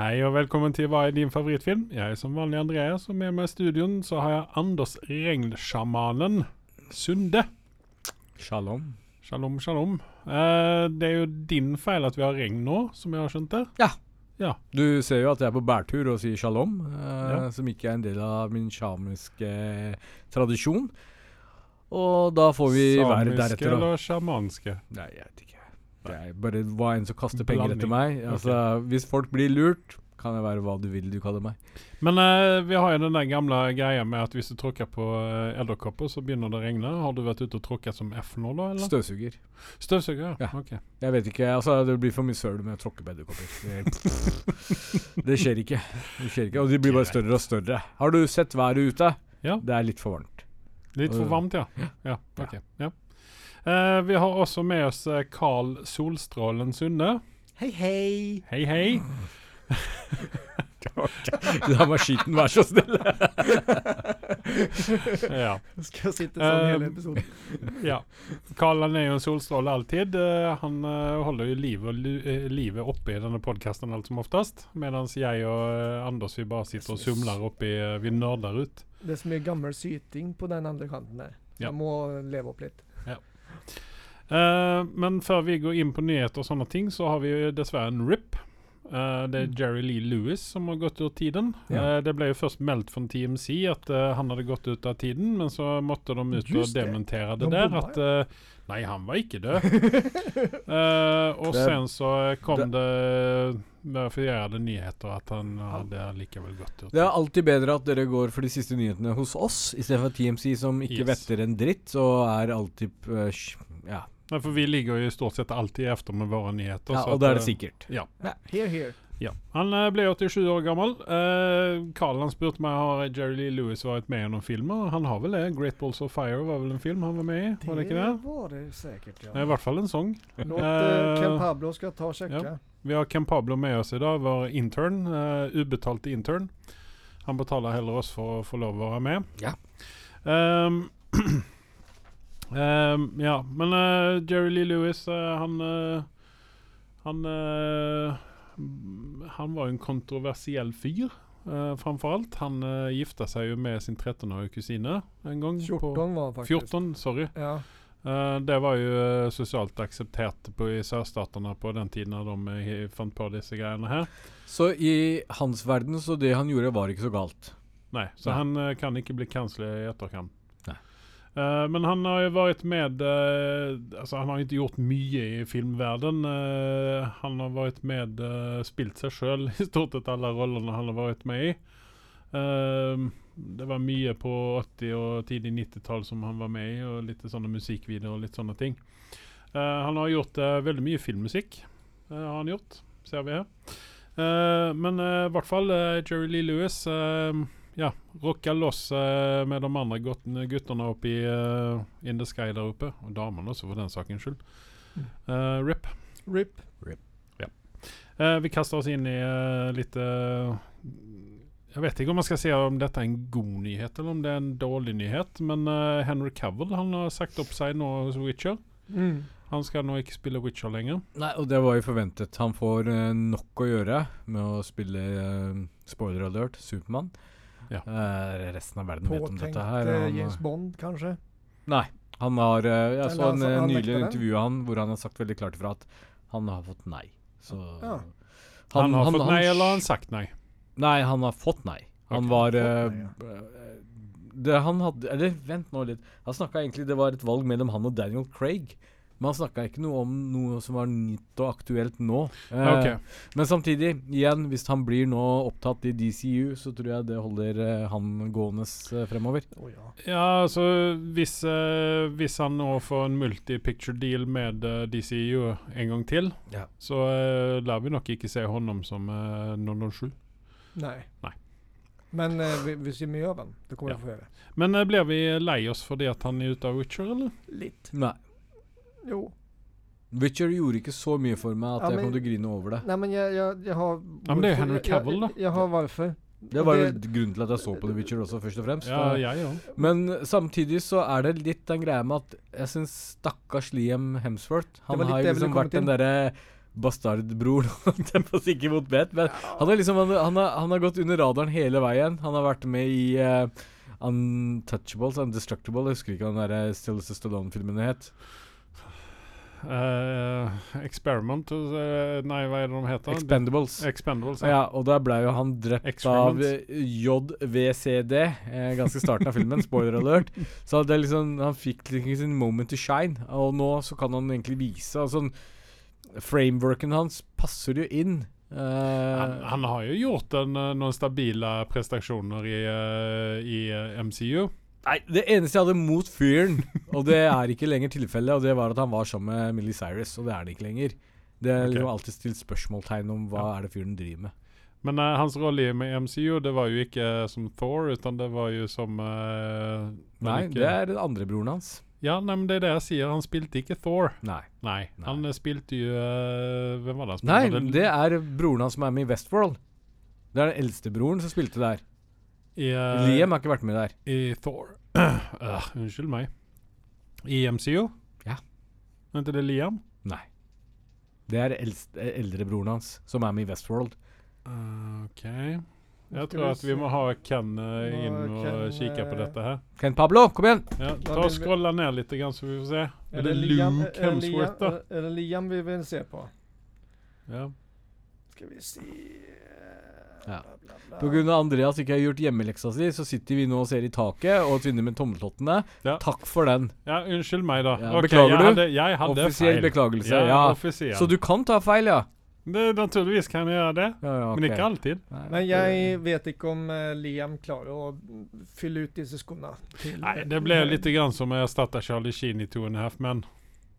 Hei og velkommen til Hva er din favorittfilm? Jeg er som vanlig Andreas, og med meg i studioen så har jeg Anders Regnsjamanen Sunde. Shalom. Shalom, shalom. Eh, det er jo din feil at vi har regn nå, som jeg har skjønt det. Ja. Ja. Du ser jo at jeg er på bærtur og sier shalom, eh, Ja. som ikke er en del av min sjamiske tradisjon. Og da får vi være deretter. Samiske eller sjamanske? Nei, jeg vet ikke. Det er bare hva enn som kaster penger Blanding. etter meg. Altså, Hvis folk blir lurt, kan jeg være hva du vil du kaller meg. Men uh, vi har jo den der gamle greia med at hvis du tråkker på uh, edderkopper, så begynner det å regne. Har du vært ute og tråkket som F nå, da? eller? Støvsuger. Støvsuger? Ja. Ok. Jeg vet ikke, altså Det blir for mye søl med å tråkke på edderkopper. Det, skjer ikke. Det skjer ikke, Og de blir bare større og større. Har du sett været ute? Ja. Det er litt for varmt. Litt for varmt, ja. Ja, ok. Ja. Eh, vi har også med oss eh, Carl Solstrålen Sunde. Hei, hei. Hei, hei. La meg skiten, vær så snill. Ja. Skal jeg sitte sånn hele Um, episoden? ja. Carl han er jo en solstråle alltid. Eh, han eh, holder jo livet, eh, livet oppe i denne podkasten alt som oftest. Mens jeg og eh, Anders vi bare sitter og sumler oppi uh, Vi nerder ut. Det er så mye gammel syting på den andre kanten der. Ja. Jeg må leve opp litt. Eh, men før vi går inn på nyheter og sånne ting, så har vi dessverre en RIP. Uh, det er Jerry Lee Lewis som har gått ut tiden. Ja. Uh, det ble jo først meldt fra TMC at han hadde gått ut av tiden, men så måtte de ut Just og dementere det De der. At Nei, han var ikke død. uh, og Det- sen så kom det verifierede nyheter at han hadde likevel gått ut. Det er alltid bedre at dere går for de siste nyhetene hos oss, istedenfor TMC, som ikke Yes. vetter en dritt, så er alltid uh, Ja, Nei, for vi ligger jo i stort sett alltid efter med våre nyheter. ja så og det da er det sikkert. sikkert. Ja. Here, here. Ja. Han eh, ble 87 år gammel. Uh, han spurte meg har Jerry Lee Lewis vært med i noen filmer. Han har vel det. 'Great Balls of Fire' var vel en film han var med i? Var det ikke det? var det sikkert, Det ja. er I hvert fall en sang. Låt Eh, uh, Ken Pablo skal ta og sjekke. ja. Vi har Ken Pablo med oss i dag, vår intern. Uh, ubetalt intern. Han betaler heller oss for å få lov å være med. Ja. Um, um, ja, men Jerry Lee Lewis, han Han Han var jo en kontroversiell fyr, uh, framfor alt. Han uh, gifta seg jo med sin 13-årige kusine en gang. på- 14 var det faktisk. 14, sorry. Ja. Uh, det var jo eh, sosialt akseptert på, i sørstatene på den tiden da de eh, fant på disse greiene her. Så i hans verden, så det han gjorde, var ikke så galt. Nei, så Nei. han eh, kan ikke bli kansler i etterkant. Eh, men han har jo vært med uh, Altså, han har ikke gjort mye i filmverden. Uh, han har vært med uh, Spilt seg sjøl i stort sett alle rollene han har vært med i. Eh, det var mye på 80- og tidlig 90-tall som han var med i, og litt sånne musikkvideoer og litt sånne ting. Eh, han har gjort eh, veldig mye filmmusikk, eh, har han gjort, ser vi her. Eh, men eh, i hvert fall eh, Jerry Lee Lewis eh, ja, rocka loss eh, med de andre gut guttene oppe i uh, In the Sky der oppe. Og damene også, for den sakens skyld. Uh, RIP. RIP. Eh, vi kaster oss inn i uh, litt Jeg vet ikke om man skal si om dette er en god nyhet eller om det er en dårlig nyhet, men Henry Cavill han har sagt opp seg nå hos Witcher. Mm. Han skal nå ikke spille Witcher lenger. Nei, og det var jo forventet. Han får uh, nok å gjøre med å spille uh, spoiler alert, Supermann. Ja. Uh, resten av verden vet om dette her. Påtenkt James Bond, kanskje? nei, han har eh, Jeg så en eh, han nylig av han hvor han har sagt veldig klart ifra at han har fått nei. Så Ja. Han, har fått nei, eller har han sagt nei? Nei, han har fått nei. Han okay. var nei, ja. det han hadde Eller vent nå litt. Han snakka egentlig Det var et valg mellom han og Daniel Craig. Men han snakka ikke noe om noe som var nytt og aktuelt nå. Eh, Ok. Men samtidig, igjen, hvis han blir nå opptatt i DCU, så tror jeg det holder eh, han gående eh, fremover. Oh, ja. Ja, altså hvis, eh, hvis han nå får en multi-picture deal med eh, DCU en gang til, Ja. så uh, lar vi nok ikke se honom som uh, 007. Nei. Nei. Men uh, vi, sier mye av ham, det kommer Ja. vi få gjøre. Men uh, blir vi lei oss fordi at han er ute av Witcher, eller? Litt. Nei. Jo. Witcher gjorde ikke så mye for meg at Ja, jeg kom til å grine over det. Nei, men jeg, jeg, jeg har Ja, men det er jo Henry Cavill, da. Jeg, jeg har hvorfor. Det var jo grunnen til at jeg så på The Witcher også, først og fremst. Ja, jeg ja. Men samtidig så er det litt den greia med at jeg syns stakkars Liam Hemsworth Han har jo liksom vært den derre bastardbror ikke mot bet, men han, er liksom, han, han, har, han har gått under radaren hele veien. Han har vært med i uh, Untouchables, Undestructible, jeg husker ikke hva den der Sylvester Stallone-filmen het. Eh, experiment uh, Nei, hva er det de heter? Expendables. Expendables. Ja, og der ble jo han drept av Experiments. eh, JVCD, eh, ganske starten av filmen. Spoiler alert. Så det er liksom, han fikk liksom sin moment to shine, og nå så kan han egentlig vise altså, Frameworken hans passer jo inn. Uh, Han, han har jo gjort en, noen stabile prestasjoner i, i MCU. Nei, det eneste jeg hadde mot fyren, og det er ikke lenger tilfellet, og det var at han var sammen med Millie Cyrus, og det er det ikke lenger. Det er Ok. liksom alltid stilt spørsmålstegn om hva er det fyren driver med. Men uh, hans rolle i med MCU det var jo ikke som Thor, utan det var jo som uh, Nei, ikke- det er den andre broren hans. Ja, nei, men det er det jeg sier. Han spilte ikke Thor. Nei. Nei, Nei. han eh, spilte jo eh, Hvem var det han spilte? Nei, det er broren hans som er med i Westworld. Det er den eldste broren som spilte der. I, uh, Liam har ikke vært med der. I Thor. uh, unnskyld meg. I MCU? Ja. Er det Liam? Nei. Det er eldst, eldrebroren hans som er med i Westworld. Uh, OK. Jeg tror vi at vi må ha Ken eh, inn er og Ken, kikke på eh, dette her. Ken Pablo, kom igjen! Ja, ta og vi- ned litt, grann, så vi får se. Er Er det Liam, Luke är det Liam, Hemsworth, da? är- är det Liam vi vil se på? Ja. Skal vi se. Ja. Av Andreas ikke har gjort hjemmeleksa si, så sitter vi nå og ser i taket og tvinner med tommeltottene. Ja. Takk for den. ja, unnskyld meg, da. Ja, okay, beklager jeg du? Hadde, jeg hadde Offisiell feil. beklagelse. Ja, Ja. offisiell. Så du kan ta feil, ja? det, naturligvis kan jeg gjøre det, Ja, ja, men ikke alltid. Nei, Men jeg vet ikke om uh, Liam klarer å fylle ut disse skoene. Nei, det ble litt grann som å erstatte Charlie Sheen i Two and a Half Men.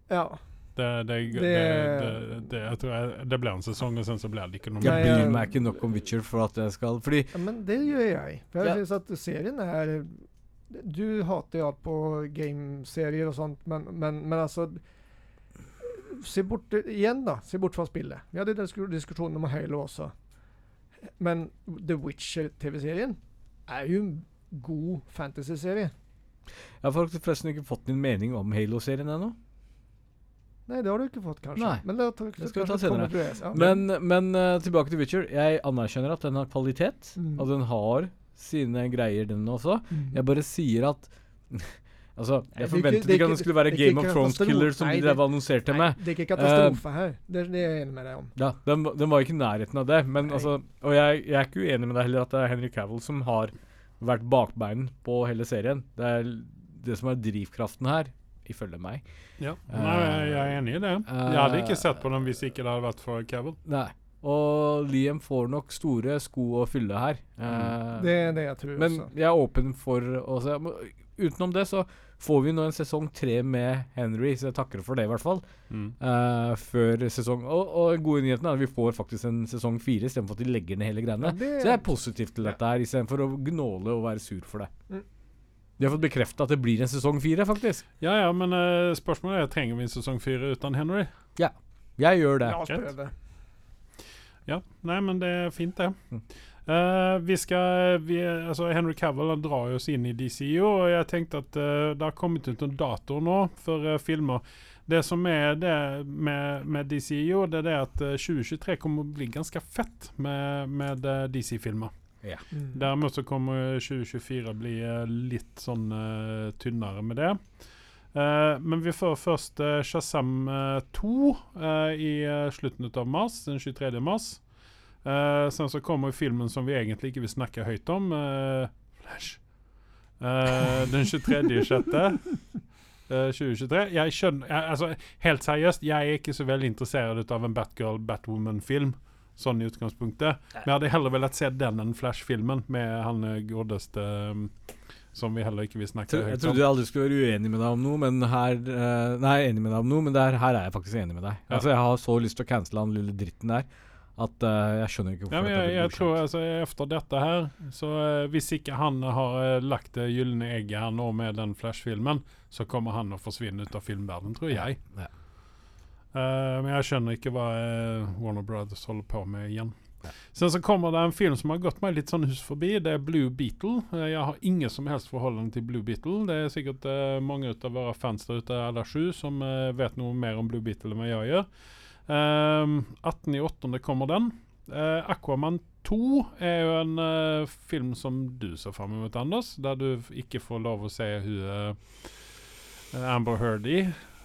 Ja. Det, det, det, det, det, jeg tror jeg, det ble en sesong, og sen så ble det ikke noe Jeg Nei, bryr meg ikke nok om Witcher for at jeg skal Fordi ja, men det gjør jeg. For jeg Ja. synes at serien er Du hater jo alt på gameserier og sånt, men, men, men altså Se bort igjen, da. Se bort fra spillet. Vi hadde disku- diskusjonen om Halo også. Men The Witcher-TV-serien er jo en god fantasy-serie. Jeg har faktisk forresten ikke fått min mening om Halo-serien ennå. Nei, det har du ikke fått, kanskje. Nei. Men det, Det skal vi ta senere. ja. Men, men uh, tilbake til Witcher. Jeg anerkjenner at den har kvalitet, Mm. og den har sine greier, den også. Mm. Jeg bare sier at Altså, jeg ikke- forventet ikke at det skulle være det Game of Thrones-killer som de drev annonserte Nei, med. det er ikke katastrofe her. Det, det er jeg enig med deg om. Ja, den, den var ikke i nærheten av det. Men Nei. altså Og jeg, jeg er ikke uenig med deg heller at det er Henry Cavill som har vært bakbeinen på hele serien. Det er det som er drivkraften her, ifølge meg. Ja. Nei, jeg er enig i det. Jeg hadde ikke sett på dem hvis ikke det hadde vært for Cavill. Nei. Og Liam får nok store sko å fylle her. Eh, Det er det jeg tror men også. jeg er åpen for å se. Utenom det så får vi nå en sesong tre med Henry, så jeg takker for det, i hvert fall. Mm. Uh, før sesong Og, og gode nyheten er at vi får faktisk en sesong fire istedenfor at de legger ned hele greiene. Ja, det- Så jeg er positiv til dette her, istedenfor å gnåle og være sur for det. Mm. De har fått bekrefta at det blir en sesong fire, faktisk. Ja ja, men uh, spørsmålet er trenger vi en sesong fire uten Henry. Ja, Jeg gjør det. Ja, prøve. Ja, nei, men det er fint, det. Mm. Eh, vi skal vi, altså Henry Cavill han drar oss inn i DCU, og jeg tenkte at uh, det har kommet ut noen datoer nå for filmer. Det som er det med, med DCU, det er det at eh, 2023 kommer å bli ganske fett med, med eh, DC-filmer. Mm. Däremot så kommer 2024 bli eh, litt sånn uh, tynnere med det. Uh, men vi får først uh, Shazam eh, 2 eh, i uh, slutten av mars, den 23. mars. Eh, sen så kommer filmen som vi egentlig ikke vil snakke høyt om, eh, Flash. Eh, den 23. sjette. eh, 2023. Jeg skjønner, jeg, altså, helt seriøst, jeg er ikke så veldig interessert av en Batgirl, Batwoman-film. Sånn i utgangspunktet. Men jeg hadde heller villet se den enn Flash-filmen med han eh, godeste um, som vi heller ikke vil snakke om Jeg trodde jeg aldri skulle være uenig med deg om noe, men her eh, Nei, enig med deg om noe, men der, her er jeg faktisk enig med deg. Ja. Altså, Jeg har så lyst til å cancele han lille dritten der at uh, jeg skjønner ikke hvorfor Ja, men jeg, blir jeg tror godkjent. altså, Efter dette her, så uh, hvis ikke han har eh, lagt det gylne egget her nå med den Flash-filmen, så kommer han å forsvinne ut av filmverdenen, tror jeg. Ja. Eh, men jeg skjønner ikke hva eh, Warner Brothers holder på med igjen. Ja. Sen så kommer det en film som har gått meg litt sånn hus forbi. Det er Blue Beetle. Uh, jeg har ingen som helst forhold til Blue Beetle. Det er sikkert uh, mange av våre fans der ute, alle sju, som vet noe mer om Blue Beetle enn hva jeg gjør. Um, 18.8. kommer den. Aquaman 2 er jo en film som du ser fram mot, Anders. Der du ikke får lov å se hun Amber Heard i.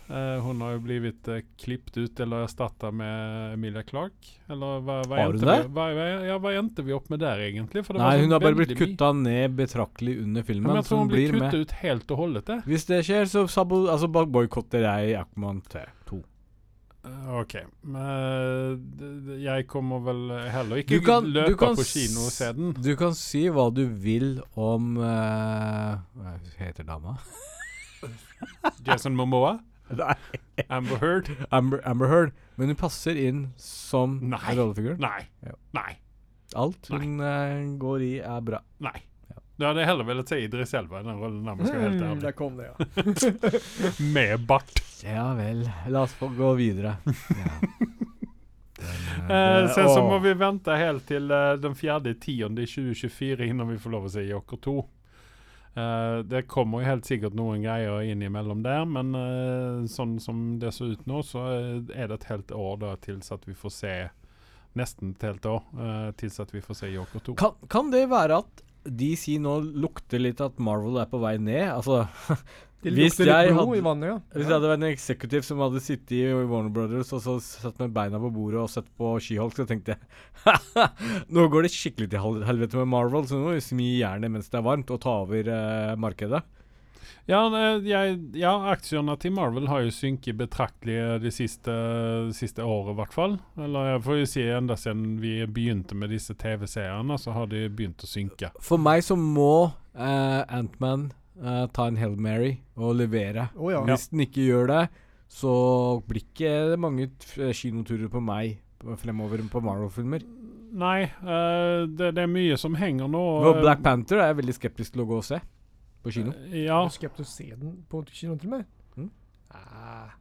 Eh, hun har jo blitt uh, klippet ut eller erstatta med Emilia Clarke. Eller hva, hva, Har endte vi, hva, ja, hva endte vi opp med der, egentlig? Nei, hun har bare blitt kutta ned betraktelig under Ja, filmen. Men jeg tror hun hun blir kutta ut helt og holdet. Det. Hvis det skjer, så sabo, altså, boikotter jeg Aquaman 2. Eh, OK. Men jeg kommer vel heller ikke kan- løpe på kino og se den. Du kan si hva du vil om uh, Hva heter dama? Jason Momoa? Amber Heard? Amber, Amber Heard. Men hun passer inn som Nei. rollefigur. Nei. Ja. Nei. Alt hun eh, går i, er bra. Nei. Du hadde heller villet se Idris Elva i den rollen, der, skal helt Mm, ærlig. der kom det, ja. Med bart. Ja vel. La oss få gå videre. Ja. Den, Eh, sen så må vi vente helt til uh, den fjerde tionde i 2024 innan vi får lov å se Joker 2. Eh, det kommer jo helt sikkert noen greier innimellom der, men uh, sånn som det ser ut nå, så eh, er det et helt år da til at vi får se Nesten et helt år uh, til at vi får se Joker 2. Kan, kan det være at DC nå lukter litt at Marvel er på vei ned? Altså, Det Hvis lukter jeg blod hadde- i vannet, ja. Hvis jeg hadde vært en eksekutiv som hadde sittet i Warner Brothers og så satt med beina på bordet og sett på She-Hulk, så tenkte jeg Nå går det skikkelig til helvete med Marvel, så nå må vi smi jernet mens det er varmt, og ta over eh, markedet. Ja, jeg, ja, aksjene til Marvel har jo synket betraktelig det siste, siste året, i hvert fall. Eller jeg får jo si enda siden vi begynte med disse TV-seriene, så har de begynt å synke. For meg så må eh, Antman eh, ta en Hail Mary og levere. Oh, ja. Hvis den ikke gjør det, så blir ikke det mange kinoturer på meg fremover på Marvel-filmer. Nei, uh, det, det er mye som henger nå. Og eh, Black Panther er jeg veldig skeptisk til å gå og se på kino. eh, Ja. Du til å se den på kino til meg? Mm. Ah.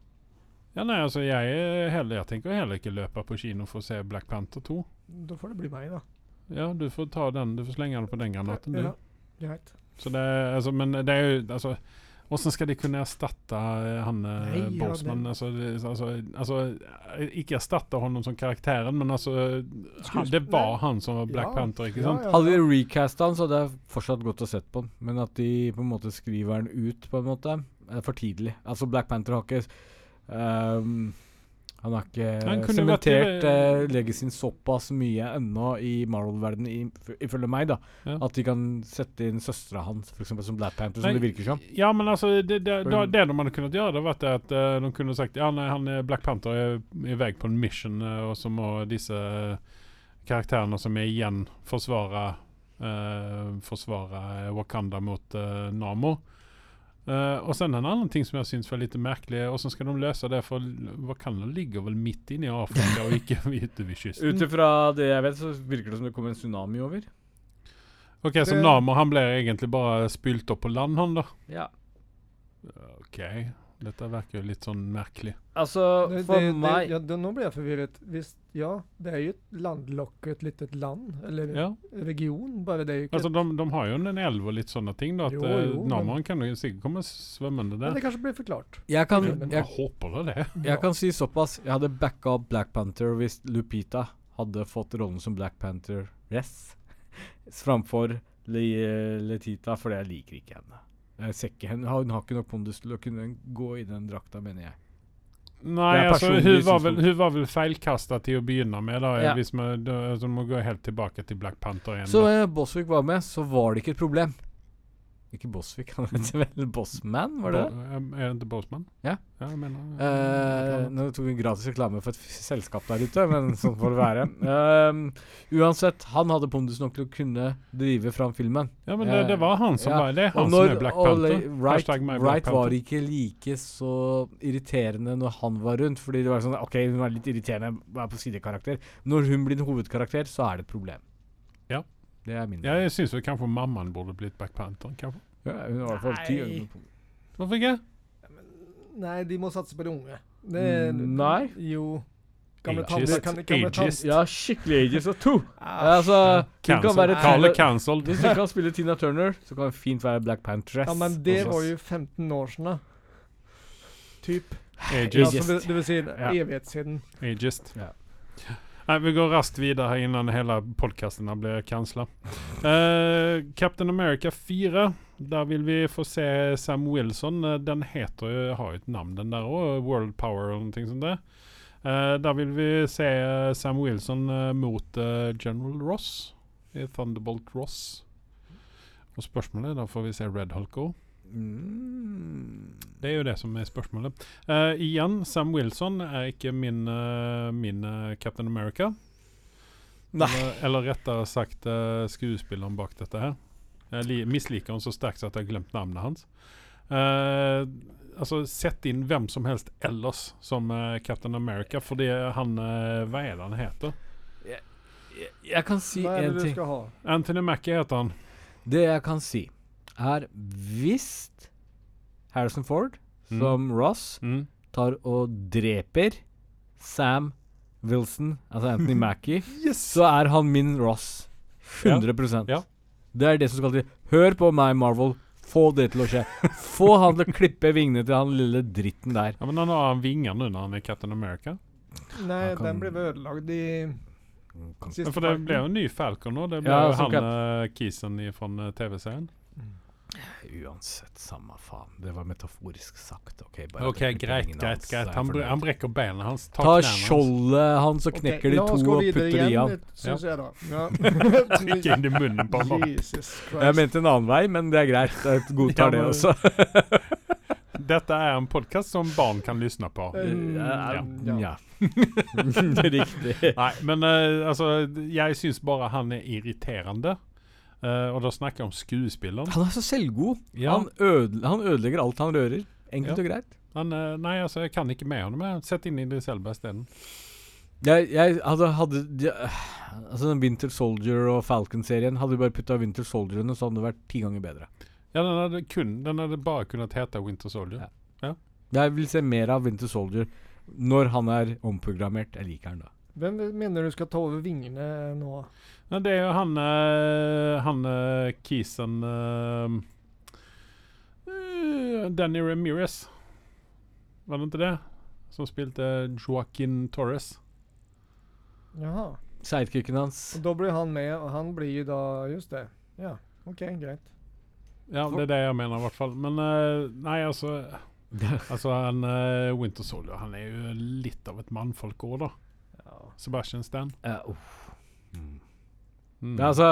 ja, nei, altså jeg, er heller, jeg tenker heller ikke løpe på kino for å se Black Panther 2. Da får det bli meg, da. Ja, du får ta den, du får slenge den på den granaten, du. Ja, greit. Så det, altså, men det er jo altså Hvordan skal de kunne erstatte eh, han Nei, Bosman? ja, altså, altså, altså, eh, ikke erstatte ham som karakteren, men altså han, Det var Nei. han som var Black Ja, Panther, ikke ja, sant? ja, Hadde de recasta han, så hadde jeg fortsatt gått og sett på han. Men at de på en måte skriver han ut, på en måte, er for tidlig. Altså, Black Panther har ikke ehm, Han har ikke sementert i- uh, legacyen såpass mye ennå i Marvel-verdenen, ifølge meg, da. Ja. At de kan sette inn søstera hans, for eksempel, som Black Panther, som Nei, det virker som. Ja, men altså det, det, det, det de hadde kunnet gjøre, det var at uh, de kunne sagt Ja, nei, han er Black Panther er vei på en mission, uh, og så må disse eh, karakterene som er igjen, forsvare uh, Forsvare Wakanda mot eh, Namo. Eh, og sen en annen ting som jeg syns var litt merkelig, hvordan skal de løse det? For Wakanda ligger vel midt inne i Afrika og ikke ute ved kysten. Ut ifra det jeg vet, så virker det som det kommer en tsunami over. Ok, Så Det- Namo han blir egentlig bare spylt opp på land, han da? Ja. Ok, dette virker jo litt sånn merkelig. Altså, for det, meg ja, det, nå blir jeg forvirret. Hvis, ja, det er jo et landlokket lite land, eller Ja. region, bare det er jo ikke Altså, de, de har jo en elv og litt sånne ting. da, at Jo, eh, jo, kan jo sikkert komme svømmende der. Men det kanskje blir forklart. Jeg kan, Jeg jeg, håper da det. jeg kan si såpass. Jeg hadde backa opp Black Panther hvis Lupita hadde fått rollen som Black Panther Ress framfor Le Letita, fordi jeg liker ikke henne. Jeg ser ikke henne. Hun har ikke nok pondus til å kunne gå i den drakta, mener jeg. Nei, altså, hun var vel, hun var vel feilkasta til å begynne med. da, Ja. hvis man, da, altså, må gå helt tilbake til Black Panther igjen. Så da. uh, Boswick var med, så var det ikke et problem. Ikke Bosvik, han heter vel Bossman, var det det? Eh, Er det ikke Boseman? Ja. ja jeg mener, Eh, nå tok vi gratis reklame for et selskap der ute, men sånn får det være. Ehm, uansett, han hadde pondus nok til å kunne drive fram filmen. ja, men det, det var han som Ja, var Det er han når, som er Black Panther. Wright, Black Wright var ikke like så irriterende når han var rundt. Fordi det var sånn OK, hun var litt irriterende er på sidekarakter. Når hun blir en hovedkarakter, så er det et problem. Ja. Det er min Ja, jeg syns kanskje mammaen burde blitt Black Panther. kanskje. Ja, hun har i hvert fall ti øyne Hvorfor ikke? Nei, de må satse på de unge. Det, Mm, nei. Jo. Gamle Ageist. kan Ageist. Ja, skikkelig ages og to. Altså, hun kan være Carl er cancelled. Hvis du kan spille Tina Turner, så kan hun fint være Black Pantress. Ja, men det også. var jo 15 år siden. da. typ. Ageist. Alltså, det, det si säga Ja. evighetssiden. Ageist. Ja. Nei, vi går raskt videre här innan hele podkasten blir cancellade. Uh, Captain America 4. Där vil vi få se Sam Wilson. Eh, Den heter har jo et navn, den der òg. World Power eller någonting sånt det. Uh, da vil vi se eh, Sam Wilson uh, mot uh, General Ross i Thunderbolt Ross. Og spørsmålet da får vi se Red Hulk òg. Mm. Det er jo det som er spørsmålet. Eh, igjen, Sam Wilson er ikke min, eh, min eh, Captain America. Nei. Eller, eller rettere sagt skuespilleren bak dette her. Jeg misliker han så sterkt at jeg har glemt navnet hans. Uh, altså, Sett inn hvem som helst ellers som uh, Captain America, fordi han uh, Hva er det han heter? Jeg, jeg kan si én en ting. Anthony Mackie heter han. Det jeg kan si, er hvis Harrison Ford Mm. som Ross Mm. tar og dreper Sam Wilson, altså Anthony Mackie, Yes! så er han min Ross. 100 Ja. Det er det som skal til. Hør på meg, Marvel. Få det til å skje. Få han til å klippe vingene til han lille dritten der. Ja, men han har han vinger nå når han er Captain America. Nei, kan- den blev ødelagd i Men ja, for det ble jo en ny Falcon nå. Det ble Ja, jo han Kisen fra TV-serien. Uansett, samme faen. Det var metaforisk sagt. Ok, bare Ok, greit, greit. hans, greit Han, bre han brekker beina hans. tar Ta skjoldet hans og knekker knekker de to og putter de i han. syns jeg da. Ja. Trykke inn i munnen på ham. Jeg mente en annen vei, men det er greit. Jeg godtar Ja, det også. Dette er en podkast som barn kan lysne på. Ja. ja. ja. Riktig. Nei, men uh, altså Jeg syns bare han er irriterende. Eh, og da snakker jeg om skuespilleren. Han er så selvgod. Ja. Han, øde, han ødelegger alt han rører. Enkelt Ja. og greit. Han, uh, nei, altså, jeg kan ikke med ham. Sett inn Idris Elba isteden. Jeg, jeg hadde, hadde de, Altså den Winter Soldier og Falcon-serien Hadde vi bare putta Winter Soldier under, så hadde det vært ti ganger bedre. Ja, den hadde, kun, den hadde bare kunnet hete Winter Soldier. Ja. Jeg vil se mer av Winter Soldier når han er omprogrammert. Jeg liker han da. Hvem mener du skal ta over vingene nå? Ja, det er jo han eh, Han uh, Kisen eh, eh, Danny Ramirez. Var det ikke det? Som spilte Joaquin Torres. Jaha. Sidekicken hans. Og da blir han med, og han blir jo da Just det. Ja, OK, greit. Ja, det er det jeg mener, i hvert fall. Men uh, nei, altså Altså, han uh, Winter Soldier Han er jo litt av et mannfolk òg, da. Sebastian Stan. Ja, uff. Mm. Mm. Det er altså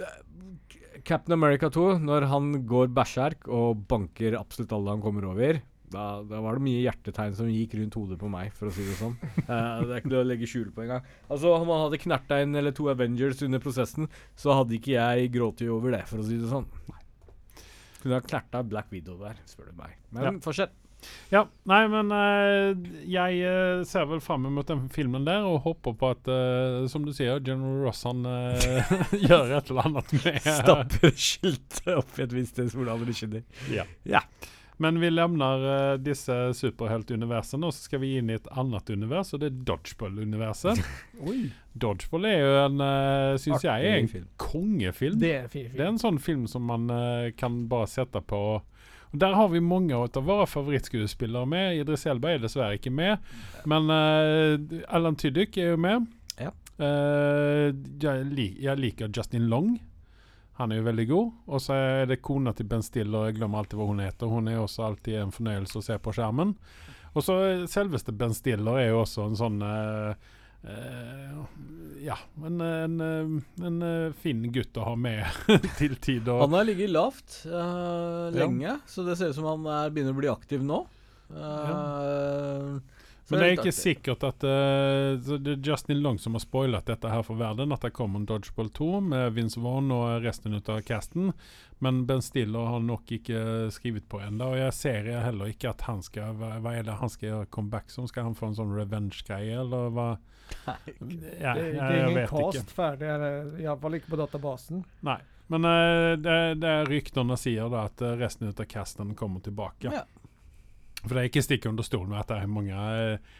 eh, Captain America 2, når han går bæsjerk og banker absolutt alle han kommer over, da, da var det mye hjertetegn som gikk rundt hodet på meg, for å si det sånn. Uh, det er ikke det å legge skjul på engang. Altså, om han hadde knerta en eller to Avengers under prosessen, så hadde ikke jeg grått over det, for å si det sånn. Kunne ha knerta Black Widow der, spør du meg. Men Ja. fortsett. Ja, nei, men uh, jeg eh, ser vel fram mot den filmen der og håper på at, uh, som du sier, General Ross han gjør et eller annet med Stapper skiltet opp i et visst sted hvor alle skinner. Ja. Ja. Men vi lemner eh, disse superheltuniversene, og så skal vi inn i et annet univers, og det er Dodgeball-universet. Dodgeball er jo en, uh, syns jeg, er en film. kongefilm. Det er Det er en sånn film som man kan bare sette på. Og Der har vi mange av våre favorittskuespillere med. Idris Elba er dessverre ikke med. Men uh, Alan Tyddyk er jo med. Ja. Uh, jeg, lik, jeg liker Justin Long. Han er jo veldig god. Og så er det kona til Ben Stiller. Jeg glemmer alltid hva hun heter. Hun er også alltid en fornøyelse å se på skjermen. Og så selveste Ben Stiller er jo også en sånn eh, eh, ja, en, en, eh, en eh, fin gutt å ha med til tid. Han har ligget lavt uh, lenge, så det ser ut som han er, begynner å bli aktiv nå. Uh, så men det er ikke sikkert at uh, Det er Justin Long som har spoilet dette her for verden. At det kommer en Dodgeball 2 med Vince Vaughn og resten ut av casten. Men Ben Stiller har nok ikke skrevet på ennå. Og jeg ser heller ikke at han skal Hva, hva er det han skal gjøre comeback som? Skal han få en sånn revenge-greie, eller hva? Ja, det, det er ingen cast ferdig, iallfall ikke på databasen. Nei. Men uh, det, det er ryktene sier da at resten resten av casten kommer tilbake. Ja. For det er ikke stikk under stolen at det er mange eh,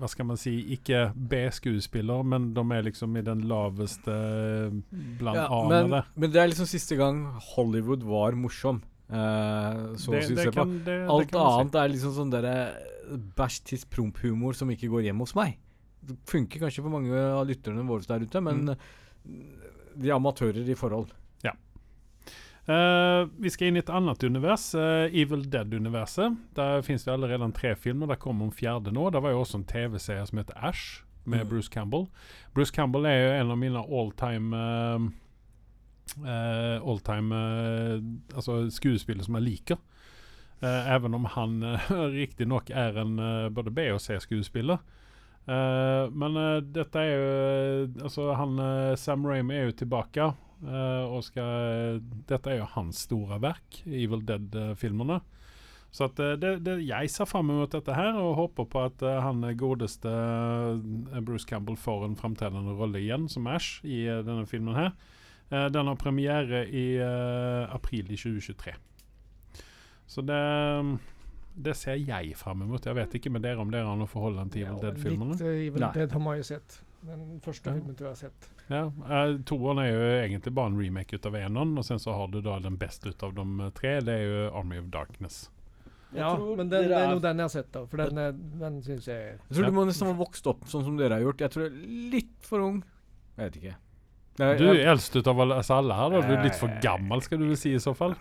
Hva skal man si Ikke B-skuespiller, men de er liksom i den laveste eh, blant Ja, A-ene. men, men det er liksom siste gang Hollywood var morsom. eh, så Det, å si, det kan, det, Alt det annet si. er liksom sånn derre bæsj tiss promp-humor som ikke går hjem hos meg. Det funker kanskje for mange av lytterne våre der ute, men de er amatører i forhold. Eh, vi skal inn i et annet univers, uh, Evil Dead-universet. Der finnes det allerede tre filmer. Der kommer en fjerde nå. Det var jo også en TV-serie som heter Ash, med Mm. Bruce Campbell. Bruce Campbell er jo en av mine alltime uh, Alltime uh, Altså skuespillere som jeg liker. Uh, even om han uh, riktignok er en uh, både B- og C-skuespiller. Eh, men eh, dette er jo Altså, han eh, Sam Rame er jo tilbake. Eh, og skal Dette er jo hans store verk, Evil Dead-filmene. Så at eh, det, det, jeg ser fram mot dette her, og håper på at eh, han godeste Bruce Campbell får en framtredende rolle igjen som Ash i denne filmen her. Den har premiere i april i 2023. Så det det ser jeg fram mot. Jeg vet ikke med dere om dere har noe forhold til Evil Dead-filmene. Evil Nei. Dead har man jo sett. Den første Ja. filmen tror jeg jeg har sett. Ja, eh, Toeren er jo egentlig bare en remake ut av eneren, og sen så har du da den beste ut av de eh, tre. Det er jo Army of Darkness. Ja, men den, det er jo den jeg har sett, da. For den, er- den syns jeg Jeg tror Ja. du må nesten ha vokst opp sånn som dere har gjort. Jeg tror jeg er litt for ung. Jeg vet ikke. Jeg, Du er eldst ut av oss alle her, da. Du er litt for gammel, skal du vel si i så fall.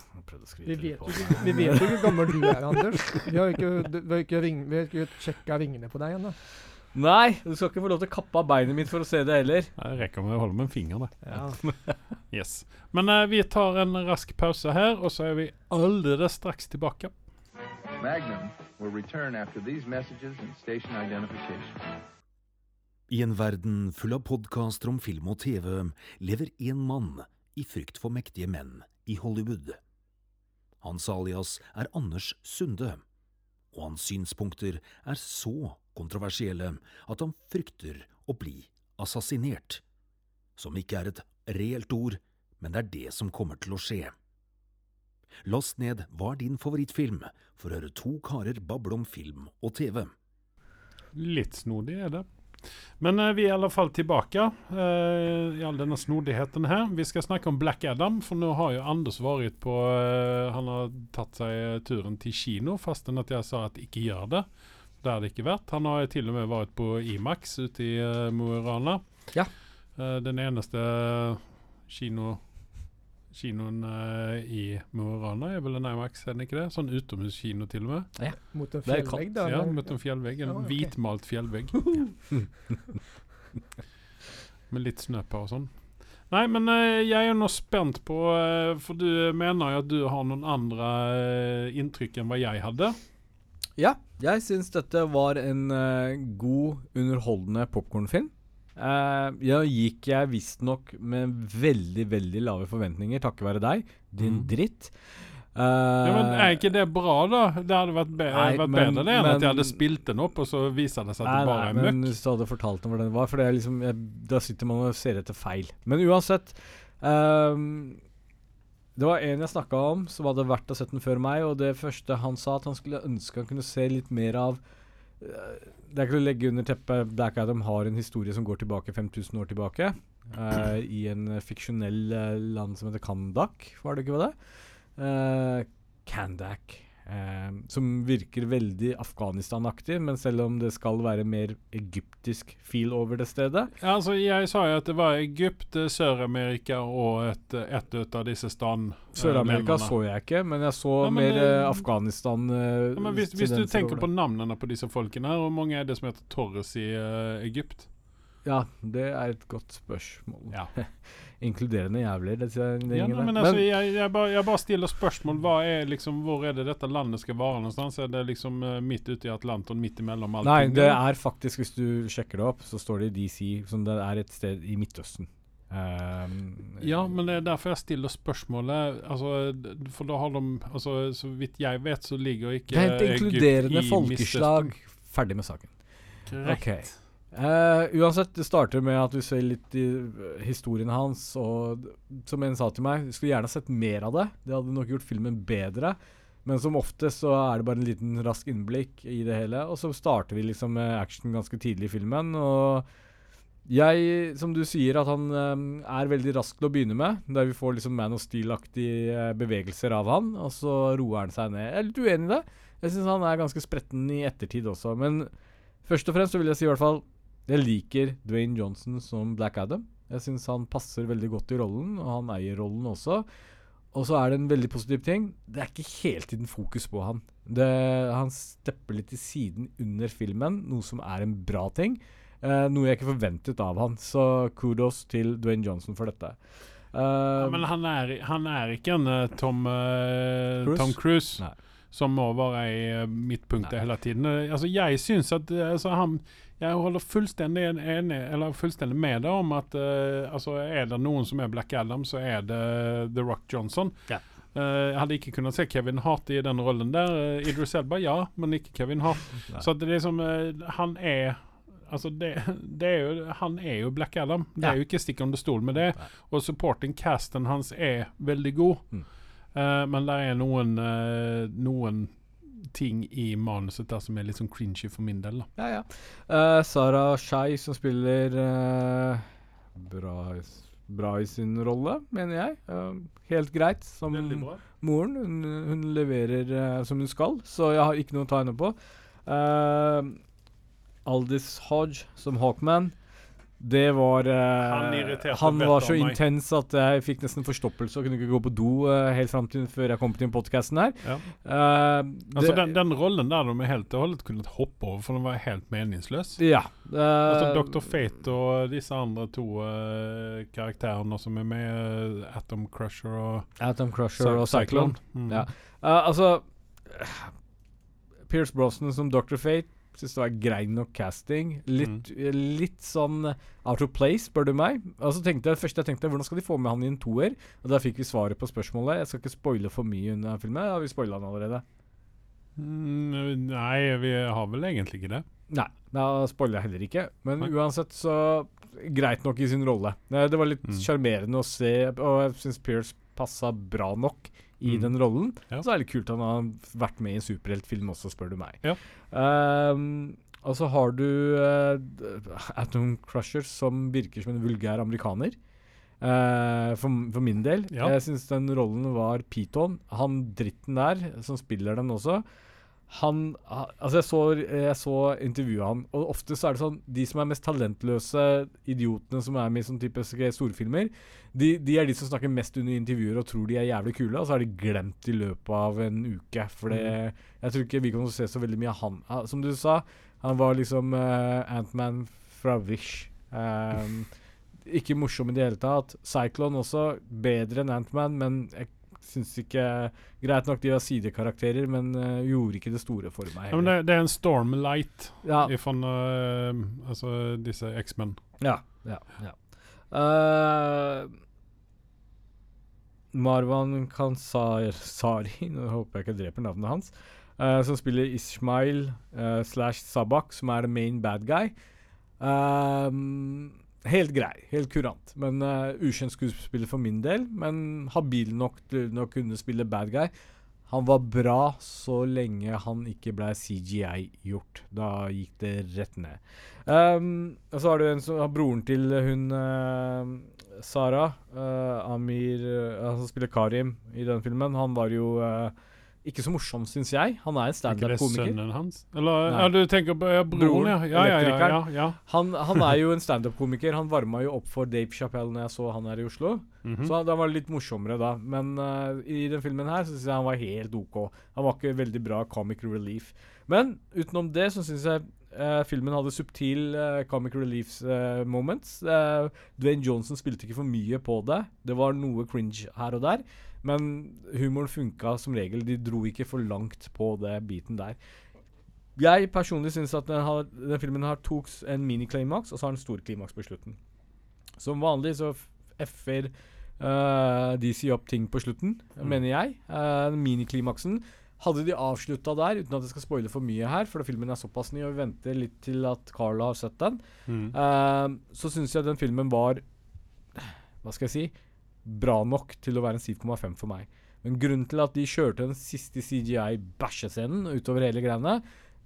Vi vet, jo, ikke- vi vet jo ikke hvor gammel du er, Anders. Vi har ikke, vi har ikke, ring, vi har ikke sjekka ringene på deg ennå. Nei, du skal ikke få lov til å kappe av beinet mitt for å se det heller. Det rekker med å holde med en finger, det. Ja. Yes. Men uh, vi tar en rask pause her, og så er vi allerede straks tilbake. Magnum will return after these messages and station identification. I en verden full av podkaster om film og TV lever én mann i frykt for mektige menn i Hollywood. Hans alias er Anders Sunde, og hans synspunkter er så kontroversielle at han frykter å bli assassinert. Som ikke er et reelt ord, men det er det som kommer til å skje. Last ned Hva er din favorittfilm? for å høre to karer bable om film og TV. Litt snodig er det. Men eh, vi er i alle fall tilbake eh, i all denne snodigheten her. Vi skal snakke om Black Adam, for nå har jo Anders vært på eh, Han har tatt seg turen til kino, fastän at jeg sa at ikke gjør det. Det har det ikke vært. Han har til og med vært på Imax ute i uh, Mo i Rana. Ja. Uh, den eneste kino Kinoen uh, i Mo i Rana er vel en Imax, er den ikke det? Sånn utomhuskino til og med. Ja. Mot en fjellvegg, da? Ja, mot en fjellvegg. En Ja, okay. hvitmalt fjellvegg. Med litt snø på og sånn. Nei, men eh, jeg er nå spent på eh, For du mener jo at du har noen andre eh, inntrykk enn hva jeg hadde. Ja, jeg syns dette var en uh, god, underholdende popkornfilm. Uh, ja, gikk jeg visstnok med veldig, veldig lave forventninger takket være deg, din mm. dritt. Uh, Ja, men Er ikke det bra, da? Det hadde vært, be Nei, vært men- bedre det enn at jeg hadde spilt den opp, og så viser det seg at Nei, det bare nei, er men møkk. hvis du hadde fortalt om hvordan det var For det liksom jeg, Da sitter man og ser etter feil. Men uansett ehm, Det var en jeg snakka om som hadde vært og sett den før meg, og det første han sa, at han skulle ønske han kunne se litt mer av eh, Det er ikke å legge under teppet Black Adam har en historie som går tilbake 5000 år tilbake. Uh, I en fiksjonell eh, land som heter Kandak, var det ikke det? Uh, Kandak. Eh, som virker veldig Afghanistan-aktig, men selv om det skal være mer egyptisk feel over det stedet. Ja, altså, jeg sa jo at det var Egypt, eh, Sør-Amerika og et, et ut av disse stand... eh, Sør-Amerika så jeg ikke, men jeg så Ja, men, mer eh, eh, Afghanistan eh, Ja, men hvis, hvis du tenker på navnene på disse folkene her, hvor mange er det som heter Torres i eh, Egypt? Ja, det er et godt spørsmål. Ja. Inkluderende jævler, disse Ja, nei, men altså, jeg, jeg, bare, jeg bare stiller spørsmål. Hva er liksom, hvor er det dette landet skal være någonstans? Er det liksom eh, midt ute i Atlanteren, midt imellom alt? Nei, det er faktisk, hvis du sjekker det opp, så står det i DC, som det er et sted i Midtøsten. Um, Ja, men det er derfor jeg stiller spørsmålet. Altså, for da har de altså, Så vidt jeg vet, så ligger ikke Det er et inkluderende folkeslag. Ferdig med saken. Midtøsten. Ok. Eh, uansett, det starter med at vi ser litt i eh, historien hans, og som en sa til meg, skulle gjerne sett mer av det. Det hadde nok gjort filmen bedre. Men som oftest så er det bare en liten rask innblikk i det hele. Og så starter vi liksom med action ganske tidlig i filmen, og Jeg, som du sier, at han um, er veldig rask til å begynne med. Der vi får liksom Man of Steel-aktige bevegelser av han, og så roer han seg ned. Jeg er litt uenig i det. Jeg syns han er ganske spretten i ettertid også. Men først og fremst så vil jeg si i hvert fall Jeg liker Dwayne Johnson som Black Adam. Jeg syns han passer veldig godt i rollen, og han eier rollen også. Og så er det en veldig positiv ting. Det er ikke hele tiden fokus på han. Det, han stepper litt til siden under filmen, noe som er en bra ting. Eh, noe jeg ikke forventet av han. Så kudos til Dwayne Johnson for dette. Uh, Ja, men han er, han er ikke en eh, Tom, uh, Cruise? Tom Cruise Nei. Som må være i eh, midtpunktet hele tiden. Altså, jeg syns at eh, altså, han Jeg holder fullstendig enig Eller fullstendig med deg om at uh, altså, er det noen som er Black Adam, så er det The Rock Johnson. Ja. Uh, jeg hadde ikke kunnet se Kevin Hart i den rollen der. Uh, Idris Elba, ja, men ikke Kevin Hart. Nei. Så det er liksom Han er Altså det, det er jo, han er jo Black Adam. Det er jo ikke stikk under stol med det. Og supporting casten hans er veldig god. Mm. Eh, men det er noen, uh, noen ting i manuset der som er litt sånn cringy for min del. Da. Ja, ja. Eh, Sara Skei, som spiller bra, bra i sin rolle, mener jeg. Eh, helt greit som moren. Hun, hun leverer som hun skal, så jeg har ikke noe å ta henne på. Eh, Aldis Hodge som Hawkman. Det var eh, Han Han var så intens at jeg fikk nesten forstoppelse og kunne ikke gå på do eh, helt fram til før jeg kom til podkasten her. Ja. Eh, Altså det- den, den rollen der de helt og holdent kunnet hoppe over, for den var helt meningsløs. Ja. Altså eh, Dr. Fate og disse andre to eh, karakterene som er med, eh, Atom Crusher og Atom Crusher og Cyclone. Mm. Ja. Altså Pierce Brosnan som Dr. Fate syns det var grei nok casting. Litt, mm. litt sånn out of place, spør du meg. Og så tenkte jeg, først jeg tenkte hvordan skal de få med han i en toer? Og da fikk vi svaret på spørsmålet. Jeg skal ikke spoile for mye under filmen. Ja, vi spoila den allerede. Mm, nei, vi har vel egentlig ikke det. Nei, da spoiler jeg heller ikke. Men Nei. uansett så greit nok i sin rolle. Eh, Det var litt Mm. å se, og jeg syns Pierce passa bra nok i Mm. den rollen. Ja. Så er det kult at han har vært med i en superheltfilm også, spør du meg. Ja. Um, og så har du uh, Atom Crusher, som virker som en vulgær amerikaner. Uh, for, for min del. Ja. Jeg syns den rollen var Piton. Han dritten der, som spiller den også. Han Altså, jeg så, jeg så intervjuet han, og ofte så er det sånn De som er mest talentløse idiotene som er med i sånn type storfilmer, de, de er de som snakker mest under intervjuer og tror de er jævlig kule, og så har de glemt i løpet av en uke. For det, jeg tror ikke vi kan se så veldig mye av han. Som du sa, han var liksom uh, Antman fra Wish. Um, ikke morsom i det hele tatt. Cyclone også bedre enn Antman, men jeg syns ikke Greit nok de var sidekarakterer, men uh, gjorde ikke det store for meg. Ja, men det, det er en Stormlight ja, ifrån uh, altså disse X-Men. ja, ja, ja. Uh, Marwan Kansari Nå håper jeg ikke dreper navnet hans. eh, som spiller Ismail eh, slash Sabak, som er the main bad guy. Um, helt grei, helt kurant. Men uh, ukjent skuespiller for min del. Men habil nok til å kunne spille bad guy. Han var bra så lenge han ikke ble CGI-gjort. Da gikk det rett ned. Um, og så har du en som har broren til hun uh, Sara, uh, Amir uh, Han spiller Karim i den filmen. Han var jo eh, ikke så morsom, syns jeg. Han er en Er ikke det standup-komiker. sønnen hans? Eller ja, du tenker på ja, broren, Broren, ja. Ja, ja, ja. Han, han er jo en standup-komiker. Han varma jo opp for Dave Chappelle når jeg så han her i Oslo. Mhm. Så da var det litt morsommere da. Men uh, i den filmen her så syns jeg han var helt OK. Han var ikke veldig bra comic relief. Men utenom det så syns jeg Uh, filmen hadde subtil uh, comic relief uh, moments. Dwayne Johnson spilte ikke for mye på det. Det var noe cringe her og der. Men humoren funka som regel. De dro ikke for langt på det biten der. Jeg personlig syns at den, har, den filmen har tok en miniklimaks, og så har den storklimaks på slutten. Som vanlig så f-er uh, DC opp ting på slutten, Mm. mener jeg. Uh, miniklimaksen. Hadde de avslutta der, uten at jeg skal spoile for mye her, for filmen er såpass ny, og vi venter litt til at Carla har sett den, Mm. uh, så syns jeg den filmen var Hva skal jeg si bra nok til å være en 7,5 for meg. Men grunnen til at de kjørte den siste CGI-bæsjescenen utover hele greiene,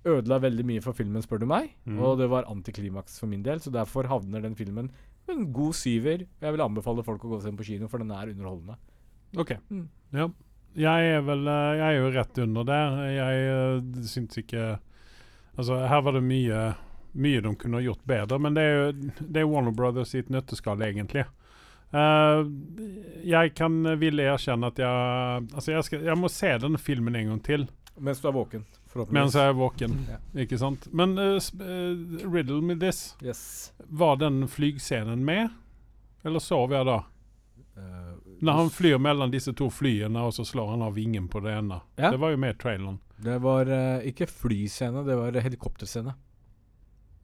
ødela veldig mye for filmen, spør du meg. Mm. Og det var antiklimaks for min del, så derfor havner den filmen med en god syver. Jeg vil anbefale folk å gå og se den på kino, for den er underholdende. OK. Mm. Ja. Jeg er vel eh, Jeg er jo rett under der. Jeg uh, syns ikke Altså, her var det mye mye de kunne ha gjort bedre, men det er jo det er Warner Brothers sitt nøtteskall, egentlig. Eh, jeg kan ville erkjenne at jeg Altså, jeg, skal, jeg må se denne filmen en gang til Mens du er våken, mens jeg er våken. mm. Ikke sant? Men uh, eh, riddle me this. Yes. Var den flygscenen med? Eller sov jeg da? Eh, Når han flyr mellom disse to flyene, og så slår han av vingen på det ene. Ja. Det var jo med i traileren. Det var eh, ikke flyscene, det var helikopterscene.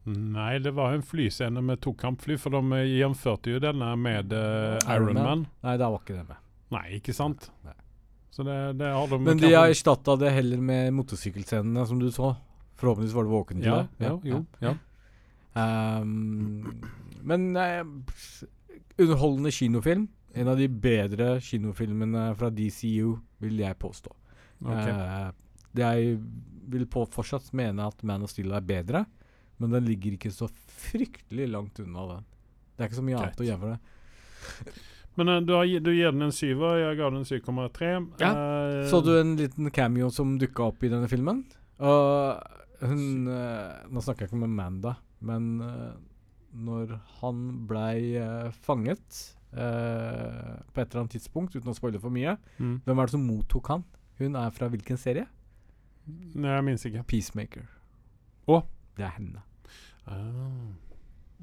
Nei, det var en flyscene med to kampfly, for de gjennomførte gjenførte jo denne med uh, Iron Iron Man. Man. Nei, det var ikke det med. Nei, ikke sant? Nei. Så det, det har de Men de har erstatta det heller med motorsykkelscenene, som du så. Forhåpentligvis var du våken til ja, det. ja, jo, ja. Um, men eh, underholdende kinofilm. En av de bedre kinofilmene fra DCU, vil jeg påstå. Ok. Uh, jeg vil på fortsatt mene at Man of Steel er bedre, men den ligger ikke så fryktelig langt unna den. Det er ikke så mye annet å gjøre for det. Men uh, du, har, du gir den en syver, jeg ga den 7,3. Ja. Uh, Så du en liten cameo som dukka opp i denne filmen? Og hun eh, Nå snakker jeg ikke om Amanda, men når han blei fanget på et eller annet tidspunkt, uten å spoile for mye mm. Hvem er det som mottok han? Hun er fra hvilken serie? Nei, jeg minnes ikke. Peacemaker. Å? Det er henne. Ah.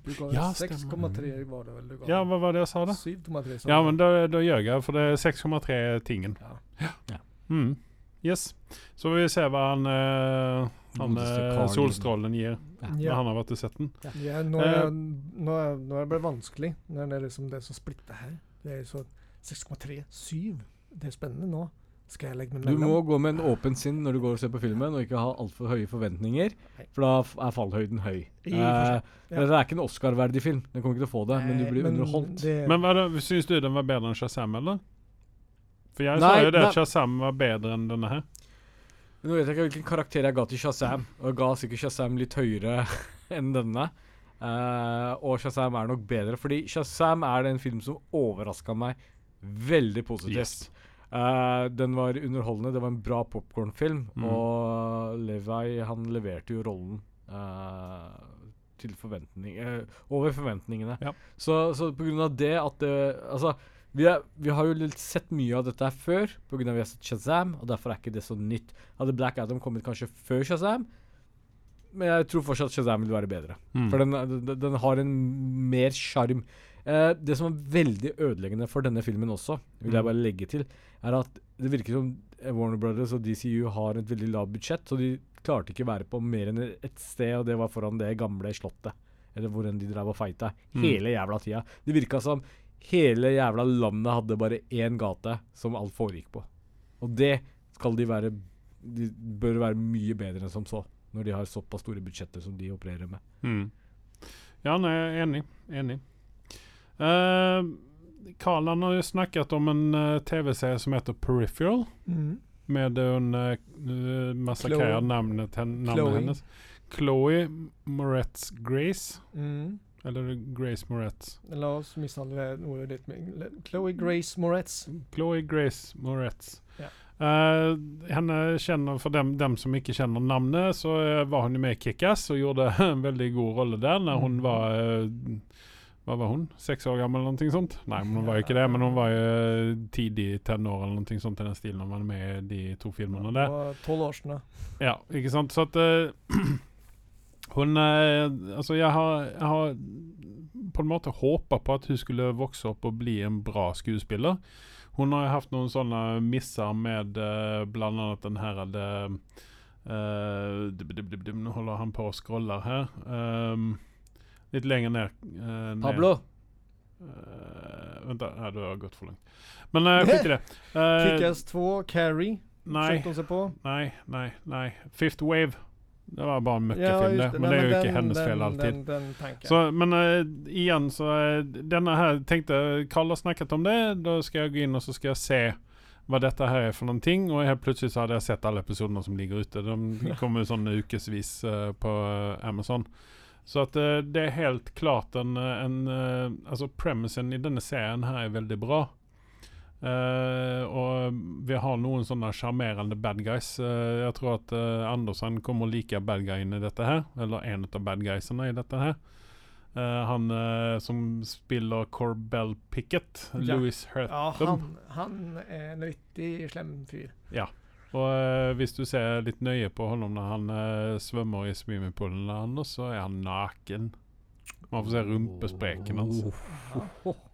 Du ga Ja, 6,3 var det vel du ga? Ja, hva var det jeg sa, da? 7,3. Ja, men da, da gjør jeg, for det er 6,3 tingen. Ja. Ja. Mm. Yes. Så vi se hva han, uh, han eh, solstrålen gir Ja. når han har vært og sett den. Ja, nå, er, Eh. nå, er, nå er det bare vanskelig. Når det er liksom det som splitter her. Det er så 6,3. 7. Det er spennende nå. Skal jeg legge meg Du må gå med en åpen sinn når du går og ser på filmen, og ikke ha altfor høye forventninger, for da er fallhøyden høy. Eh, Ja. Det er ikke en Oscar-verdig film. Den kommer ikke til å få det, men du blir blir underholdt. det- Men hva syns du den var bedre enn Shazam, eller? For jeg sa jo det at Shazam var bedre enn denne her. Nå vet jeg ikke hvilken karakter jeg ga til Shazam, og jeg ga sikkert Shazam litt høyere enn denne. Uh, og Shazam er nok bedre, fordi Shazam er den film som overraska meg veldig positivt. Yes. Eh, den var underholdende, det var en bra popkornfilm, Mm. og Levi han leverte jo rollen uh, til forventning, uh, over forventningene. Ja. Så, så på grunn av det at det Altså, vi, er, vi har jo litt sett mye av dette her før, på grunn av vi har sett Shazam, og derfor er ikke det så nytt. Hadde Black Adam kommet kanskje før Shazam, men jeg tror fortsatt Shazam vil være bedre. Mm. For den, den, den har en mer sjarm. Eh, det som er veldig ødeleggende for denne filmen også, vil jeg Mm. bare legge til, er at det virker som Warner Brothers og DCU har et veldig lavt budsjett, så de klarte ikke å være på mer enn ett sted, og det var foran det gamle slottet. Eller hvor enn de drev og fighta. Mm. Hele jævla tida. Det virka som hele jævla landet hadde bare én gate som alt foregikk på. Og det skal de være De bør være mye bedre enn som så, når de har såpass store budsjetter som de opererer med. Mm. Ja, nei, jeg er enig. Enig. Uh, Karl han har jo snakket om en eh, TV-serie som heter Peripheral. Mm. Med en uh, massakrerer namnet, hen, Chloe. hennes. Chloe Moretz Grace. Mm. Eller Grace Moretz. La oss mishandle ordet mer. Chloe Grace Moretz. Chloe Grace Moretz. Yeah. Uh, henne kjenner, For dem, dem som ikke kjenner navnet, så eh, var hun jo med i Kickass og gjorde en veldig god rolle der når hun Mm. var eh, Hva var hun? Seks år gammel eller noe sånt? Nei, men hun var jo ikke det, men hun var jo eh, tidlig tenår eller noe sånt i den stilen hun var med i de to filmene der. tolv år siden. Ja, ikke sant? Så at uh, Hun uh, Altså, jeg har, jeg har på en måte håpa på at hun skulle vokse opp og bli en bra skuespiller. Hun har jo hatt noen sånne misser med uh, annet den her det, dub, Nå holder han på å scrolle her. Um, litt lenger ned. eh, ned. Pablo! Eh, vent, da. Ja, du har gått for langt. Men uh, skit i det. Eh, Kickass 2, Carrie. nei, på. nei, nei, nei. Fifth Wave. Det var bare en Ja, møkkefilm, just det. Men det er jo den- ikke hennes den, fel alltid. Den. Så, men uh, igjen, så uh, denne her tenkte Karl har snakket om det. Da skal jeg gå inn og så skal jeg se hva dette her er for noen ting. Og helt plutselig så hadde jeg sett alle episodene som ligger ute. De kommer jo sånn ukevis uh, på eh, Amazon. Så at uh, det er helt klart en, eh, en uh, Altså, premisen i denne serien her er veldig bra. Uh, og vi har noen sånne sjarmerende bad guys. Jeg tror at Andersen kommer å like bad guyen i dette her. Eller en av bad guysene i dette her. Han som spiller Corbell Pickett, Ja. Louis Ja, han, han er en riktig slem fyr. Og eh, hvis du ser litt nøye på honom når han eh, svømmer i swimmingpoolen så er han naken. Man får se rumpespreken hans.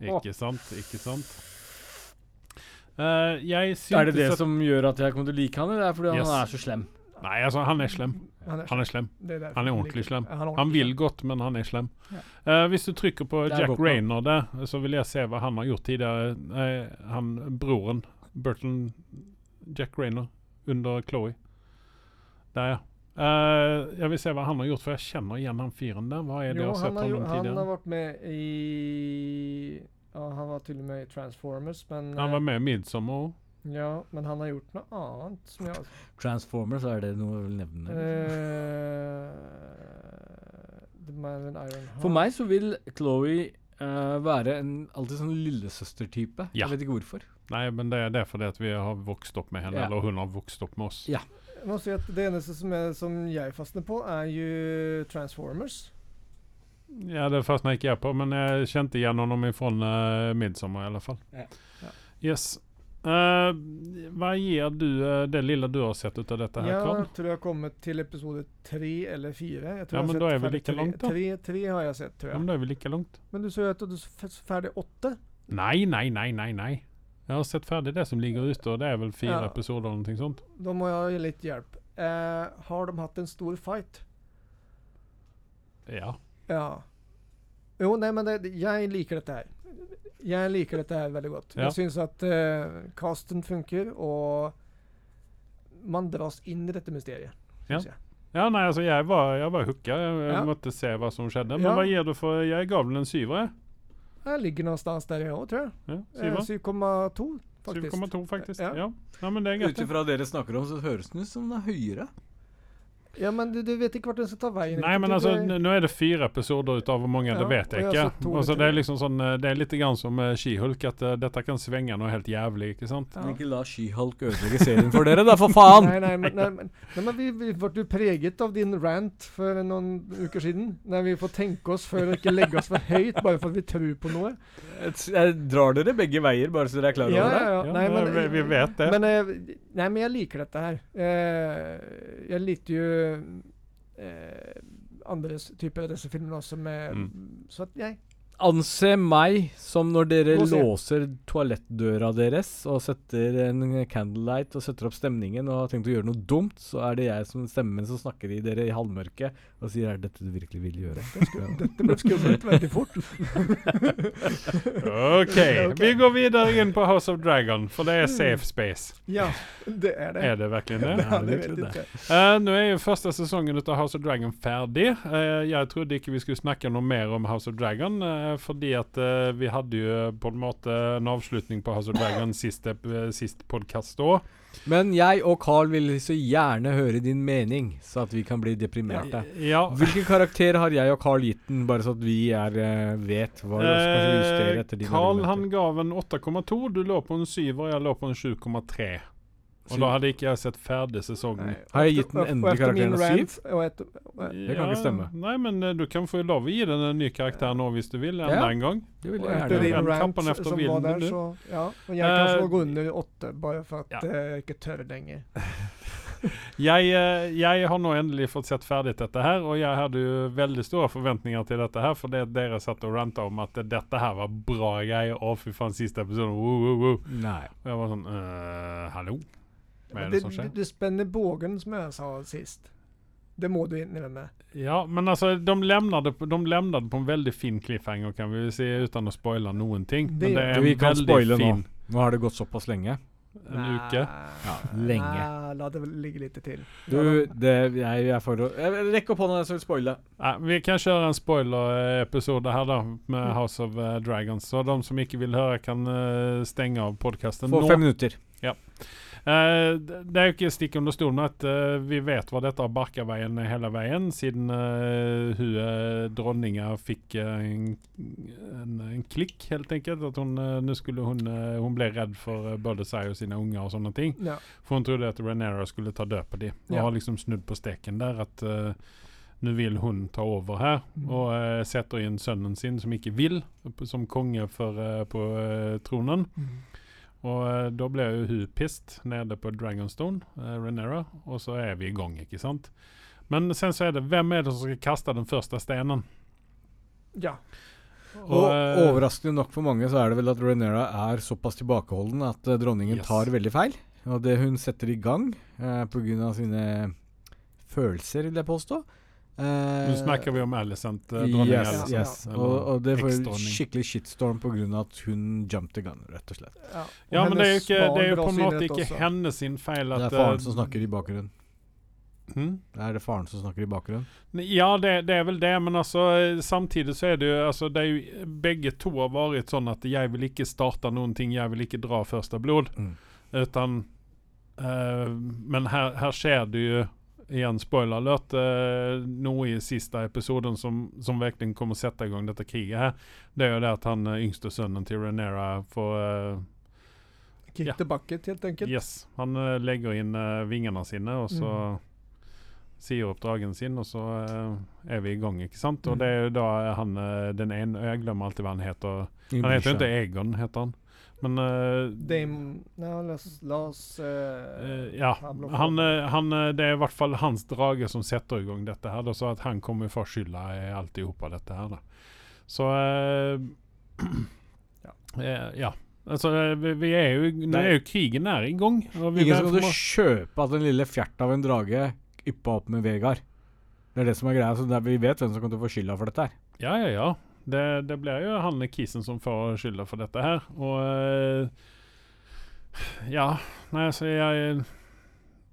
Ikke sant? Ikke sant? Uh, jeg Er det det at- som gjør at jeg kommer til å like han, eller er det fordi Yes. han er så slem? Nei, altså, han er slem. Han er, Han er slem. det derfor han er ordentlig slem. Han, ordentlig Han vil slem. godt, men han er slem. Ja. Uh, hvis du trykker på er Jack. Raynor der, så vil jeg se hva han har gjort tidligere. Uh, han broren, Burton Jack Raynor, under Chloé. Der, ja. Uh, jeg vil se hva han har gjort, for jeg kjenner igjen han fyren der. Hva er det jeg Jo, har han sett har, han han har vært med i Ja, han var til og med i Transformers, men Han var eh, med i Midsommar òg. Ja, men han har gjort noe annet som jeg Transformers, er det noe jeg vil nevne? Uh, The Man with Iron Heart. For meg så vil Chloé uh, være en alltid sånn lillesøstertype. Ja. Jeg vet ikke hvorfor. Nei, men det, det er fordi at vi har vokst opp med henne, Ja. eller hun har vokst opp med oss. Ja. Jeg må si at Det eneste som, er, som jeg fastner på, er jo Transformers. Ja, det fastna ikke jeg på, men jeg kjente igjen noen fra uh, 'Midsommer' i alle fall. Ja. Ja. Yes. Uh, hva gir du uh, det lille du har sett ut av dette her, Jeg Karl? tror jeg har kommet til episode tre eller fire. Jeg tror Ja, jeg har men da er vi like langt, da. Tre, tre har jeg sett, tror jeg. Ja, men da er vi like langt. Men du sa jo at du er ferdig åtte? Nei, nei, nei, nei, nei. Jeg har sett ferdig det som ligger ute, og det er vel fire Ja. episoder eller noe sånt. Da må jeg ha litt hjelp. Eh, har de hatt en stor fight? Ja. Ja. Jo, nei, men det, jeg liker dette her. Jeg liker dette her veldig godt. Ja. Jeg syns at eh, casten funker, og man dras inn i dette mysteriet. synes jeg. Ja, nei, altså, jeg var, jeg var hooka. Jeg, jeg Ja. måtte se hva som skjedde. Men hva gir du for Jeg ga vel en syver, jeg. Jeg ligger någonstans der jeg òg, tror jeg. Ja, Eh, 7,2, faktisk. 7,2, faktisk. Ja. Ja. ja, men det er greit. Ut ifra det dere snakker om, så høres den ut som den er høyere. Ja, men du, du vet ikke hvor den skal ta veien. Nei, men altså, nå er det fire episoder ut av hvor mange, det vet jeg ikke. Altså, det er liksom sånn eh, Det er litt grann som uh, skihulk, at uh, dette kan svinge noe helt jævlig, ikke sant? Ja. Men ikke la She-Hulk ødelegge serien for dere, da, for faen! Nei, nei, men, nei, men, nei, men vi, vi ble preget av din rant for noen uker siden. Nei, vi får tenke oss før og ikke legge oss for høyt bare for at vi tror på noe. Jeg drar dere begge veier, bare så dere er klar over Ja, det. ja, ja. Ja, Nei, men, vi, vi vet det. Men, uh, nei, men jeg liker dette her. Uh, jeg likte jo eh, andre typer av disse filmene også med Mm. Så at jeg Anse meg som når dere låser toalettdøra deres og setter en candlelight og setter opp stemningen og har tenkt å gjøre noe dumt, så er det jeg som stemmen som snakker i dere i halvmørket og sier er det dette du virkelig vil gjøre. Dette ble skummelt veldig fort. OK. Ok. Vi går videre inn på House of Dragon, for det er safe space. Ja, det er det. Er det virkelig det? Ja, det vet det? ikke. Eh, nå er jo første sesongen ut av House of Dragon ferdig. Uh, jeg trodde ikke vi skulle snakke noe mer om House of Dragon, uh, fordi at vi hadde jo på en måte en avslutning på House of Dragon sist, sist podkast da. Men jeg og Carl vil så gjerne høre din mening, så at vi kan bli deprimerte. Ja. Hvilken karakter har jeg og Carl gitt den, bare så at vi er, eh, vet hva vi skal justere justerer etter Eh, dine Carl han ga gav en 8,2. Du lå på en 7, og jeg lå på en 7,3. Og da hadde ikke jeg sett ferdig sesongen. Nei, Har jeg gitt den endelige karakteren og etter- Det kan ikke stemme. Nei, men eh, du kan få lov å gi den en ny karakter nå hvis du vil, enda Ja. en gang. Det vil Og jeg etter din rant kampen efter som var der, nu. så Ja. Men jeg kan Eh, må gå under åtte, bare for at ja. eh, jeg ikke tør lenger. Jeg, jeg har nå endelig fått sett ferdig dette her, og jeg hadde jo veldig store forventninger til dette her, for det dere satt og ranta om at dette her var bra greier. Å, fy faen, siste episode, wow, wow, wow. Nei. Og jeg var sånn øh, Hallo? Hva Men er det, det som skjer? Du, du spenner bågen, som jeg sa sist. Det må du innrømme. Ja, men altså, de lämnade, det de lämnade på en veldig fin cliffhanger, kan vi si, uten å spoile noen ting. Men Det det er en Vi kan spoile fin Nå har det gått såpass lenge. En Næ. uke. Ja, lenge. Næ, la det ligge litt til. Du, det, jeg er for å jeg- Rekk opp hånda, jeg skal spoile. Nei, vi kan kjøre en spoiler-episode her, da, med House of eh, Dragons. Så de som ikke vil høre, kan uh, stenge av podkasten Få fem minutter. Eh, det det er jo ikke stikk under stolen at eh, vi vet hva dette har barka veien hele veien, siden uh, hun eh, dronninga fikk eh, en, en, en klikk, helt enkelt. At hun, eh, nå skulle hun, eh, hun ble redd for eh, både seg og sine unger og sånne ting. Ja. For hun trodde at Renera skulle ta død på dem. Og Ja. har liksom snudd på steken der. At eh, nå vil hun ta over her, Mm. og uh, setter inn sønnen sin, som ikke vil, som konge for, uh, på uh, tronen. Mm. Og eh, da ble jo hun pissed nede på Dragonstone, eh, Renera, og så er vi i gang, ikke sant? Men sen så er det hvem er det som skal kaste den første steinen? ja. Og eh, overraskende nok for mange så er det vel at Renera er såpass tilbakeholden at eh, dronningen Yes. tar veldig feil. Og det hun setter i gang eh, pga. sine følelser, vil jeg påstå Nå snakker vi om Alicent, uh, dronning Yes, Alicent. yes. Og, og det får eksdronning. skikkelig shitstorm pga. at hun jumped the gun, rett og slett. Ja, og Ja, men det er jo ikke, det er jo på en måte ikke også. hennes sin feil Det er faren eh, som snakker i bakgrunnen. Hmm? Det er det faren som snakker i bakgrunnen. Ja, det, det er vel det, men altså samtidig så er det jo altså, det er jo Begge to har vært sånn at 'jeg vil ikke starte noen ting, jeg vil ikke dra første blod'. Mm. Utan uh, Men her, her skjer det jo Igjen, spoiler alert. eh, noe i siste episoden som, som virkelig kommer sette i gang dette kriget her. Det er jo det at han eh, yngste sønnen til Renera får eh, Kick Ja. tilbake, helt enkelt. Yes. Han eh, legger inn uh, vingene sine, og så Mm. sier opp dragen sin, og så eh, er vi i gang, ikke sant? Og Mm. det er jo da han eh, den ene Jeg glemmer alltid hva han heter. Han heter jo ikke Egon, heter han. Men uh, Dame no, la oss, la oss eh, eh, Ja. Han, han, det er i hvert fall hans drage som setter i gang dette her, da, så at han kommer få skylda i hop av dette her. da. Så eh, Ja. eh, ja. Altså, vi, vi er jo Nå er jo krigen nær i gang. Ingen som kan kjøpe at en lille fjert av en drage yppa opp med Vegard. Det er det som er greia. Så det er, vi vet hvem som kommer til å få skylda for dette her. Ja, ja, ja. Det, det blir jo Hanne Kisen som får skylda for dette her. Og eh, Ja, nei, altså jeg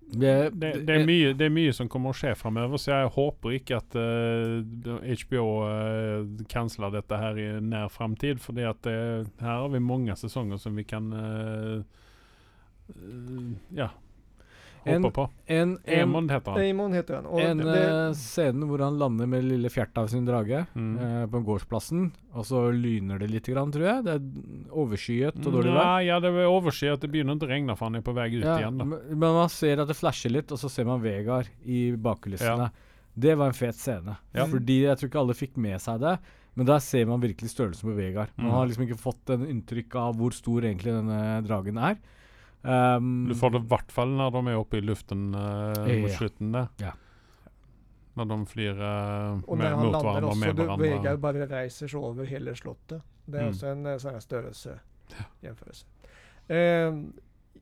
Det, det, det, er mye, det er mye som kommer å skje framover, så jeg håper ikke at uh, HBO uh, canceler dette her i nær framtid. For at her har vi mange sesonger som vi kan uh, eh, Ja, En- på. En, en, Emond heter han. Damon heter han. Og en det, det, eh, scene hvor han lander med lille fjertet av sin drage Mm. eh, på gårdsplassen, og så lyner det litt, grann, tror jeg. Det er overskyet og dårlig vær. Ja, det er overskyet. det begynner å regne, for han er på vei ut Ja, igjen. da. men man ser at det flasher litt, og så ser man Vegard i bakkulissene. Det var en fet scene. Ja. Fordi jeg tror ikke alle fikk med seg det. Men der ser man virkelig størrelsen på Vegard. Man Mm. har liksom ikke fått en inntrykk av hvor stor egentlig denne dragen er. Um, Du får det i hvert fall når de er oppe i luften mot Ja. slutten der. Ja. Når de flyr eh, og med, når han mot lander hverandre og også, med du, hverandre. Vegard bare reiser seg over hele slottet. Det er Mm. også en eh, sånn størrelse Ja. Uh,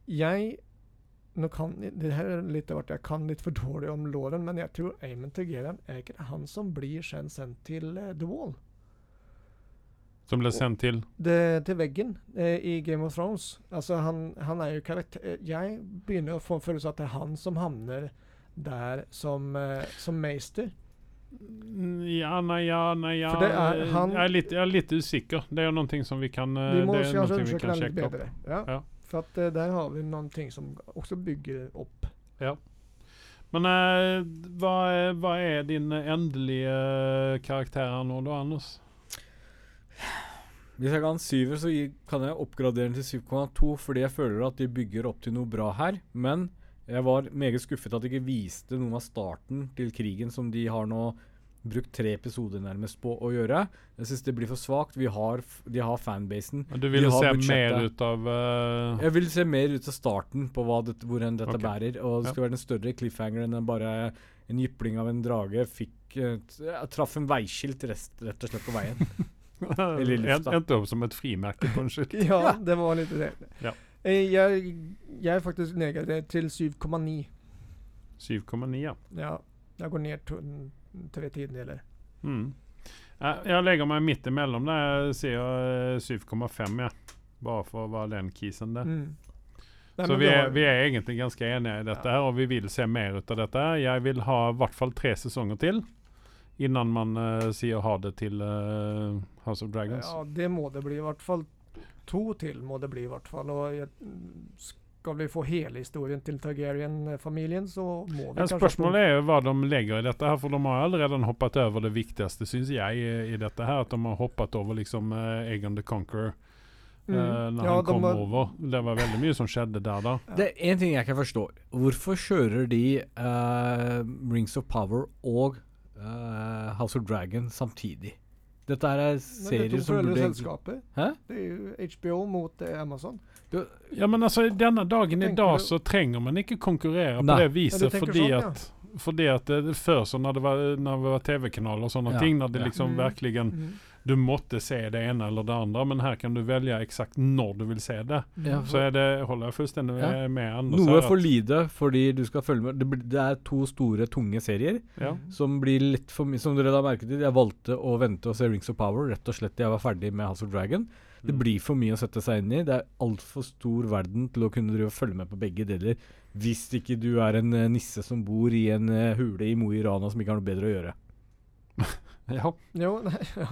jeg nå kan, Det her er litt av jeg kan litt for dårlig om låren, men jeg tror Amon Targaryen er ikke det han som blir sendt til The Wall? Som ble sendt til det, til veggen eh, i Game of Thrones. Altså, han, han er jo karakter... eh, Jeg begynner å få en følelse av at det er han som havner der som, eh, som meister. Ja, nei, ja, nei, ja er han- jeg, er litt, jeg er litt usikker. Det er noe som vi kan eh, Vi må Det er kanskje undersøke den litt bedre. Ja. Ja. For at eh, der har vi noe som også bygger opp. Ja. Men eh, hva, er- hva er din endelige karakter nå, da, Anders? Hvis jeg kan syver, så kan jeg oppgradere den til 7,2 fordi jeg føler at de bygger opp til noe bra her. Men jeg var meget skuffet at de ikke viste noe av starten til krigen som de har nå brukt tre episoder nærmest på å gjøre. Jeg syns det blir for svakt. Vi har, de har fanbasen. Du ville se budsjettet. mer ut av uh... Jeg vil se mer ut av starten på hva det, hvor enn dette okay. bærer. Og det Ja. skal være en større cliffhanger enn bare en jypling av en drage fikk uh, traff en veiskilt rest, rett og slett på veien. Eller i lufta. Endte opp som et frimerke på en skilt. Ja, det var litt det. Ja. Eh, Jeg, jeg er faktisk nedgradert til 7,9. 7,9, ja. Ja, jeg går ned to, tre tiendedeler. Mm. Eh, Jeg legger meg midt imellom der. Jeg sier eh, 7,5, ja. Bare for å være den kisen der. Mm. Nei, Så vi er, vi er egentlig ganske enige i dette, her, og vi vil se mer ut av dette. Jeg vil ha i hvert fall tre sesonger til innan man uh, sier ha det til uh, House of Dragons. Ja, det må det bli. I hvert fall to til må det bli. i hvert fall. Og jeg, skal vi få hele historien til Targaryen-familien, så må vi Ja, spørsmålet er jo hva de legger i dette, her, for de har allerede hoppet over det viktigste, syns jeg, i, i dette. her, At de har hoppet over liksom uh, Egon the Conqueror Mm. Uh, når Ja, han kom de, over. Det var veldig mye som skjedde der, da. Det er én ting jeg ikke forstår. Hvorfor kjører de uh, Rings of Power og eh, House of Dragon samtidig? Dette er serier som burde selskaper. Hæ? Det er jo HBO mot Amazon. Amazon. Ja, men altså, denne dagen i dag så trenger man ikke konkurrere Nei. på det viset, ja, fordi sånn, ja. at fordi at det, Før så når det var, var TV-kanaler og sånne Ja, ting, når det ja. liksom Mm. verkligen Mm. Du måtte se det ene eller det andre, men her kan du velge eksakt når du vil se det. Ja, Så er det, holder jeg fullstendig Ja. med Anders Noe for lite fordi du skal følge med. Det, det er to store, tunge serier Ja. som blir litt for mye Som dere har merket jeg valgte å vente og se Rings of Power rett og slett til jeg var ferdig med House of Dragon. Det Mm. blir for mye å sette seg inn i. Det er altfor stor verden til å kunne drive og følge med på begge deler. Hvis ikke du er en eh, nisse som bor i en eh, hule i Mo i Rana som ikke har noe bedre å gjøre. Ja. Jo, nei, ja.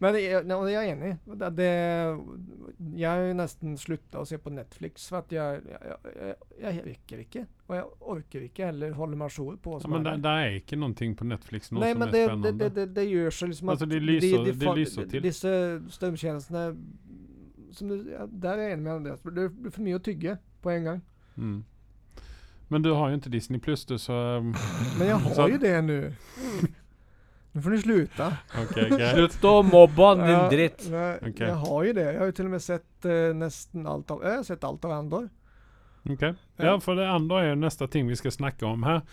Men jeg, jeg er enig. Det, det, jeg nesten slutta å se på Netflix, for at jeg, jeg, jeg, rekker ikke. Og jeg orker ikke heller holde meg jour på Ja, men det, det er ikke noe på Netflix nå Nei, som er det, spennende. det, det, det gjør seg liksom Altså, de lyser- de de, lyser til. Disse strømtjenestene som du, ja, Der er jeg enig med Andreas. Det blir for mye å tygge på en gang. Mm. Men du har jo ikke Disney Pluss, du, så Men jeg har Så- jo det nå. Nå får du sluta. Okay, okay. Slutt å mobbe han, din Ja, dritt! nei, okay. Jeg har jo det. Jeg har jo til og med sett eh, nesten alt av Jeg har sett alt av Andor. Ok. Ja, for det andre er jo neste ting vi skal snakke om her.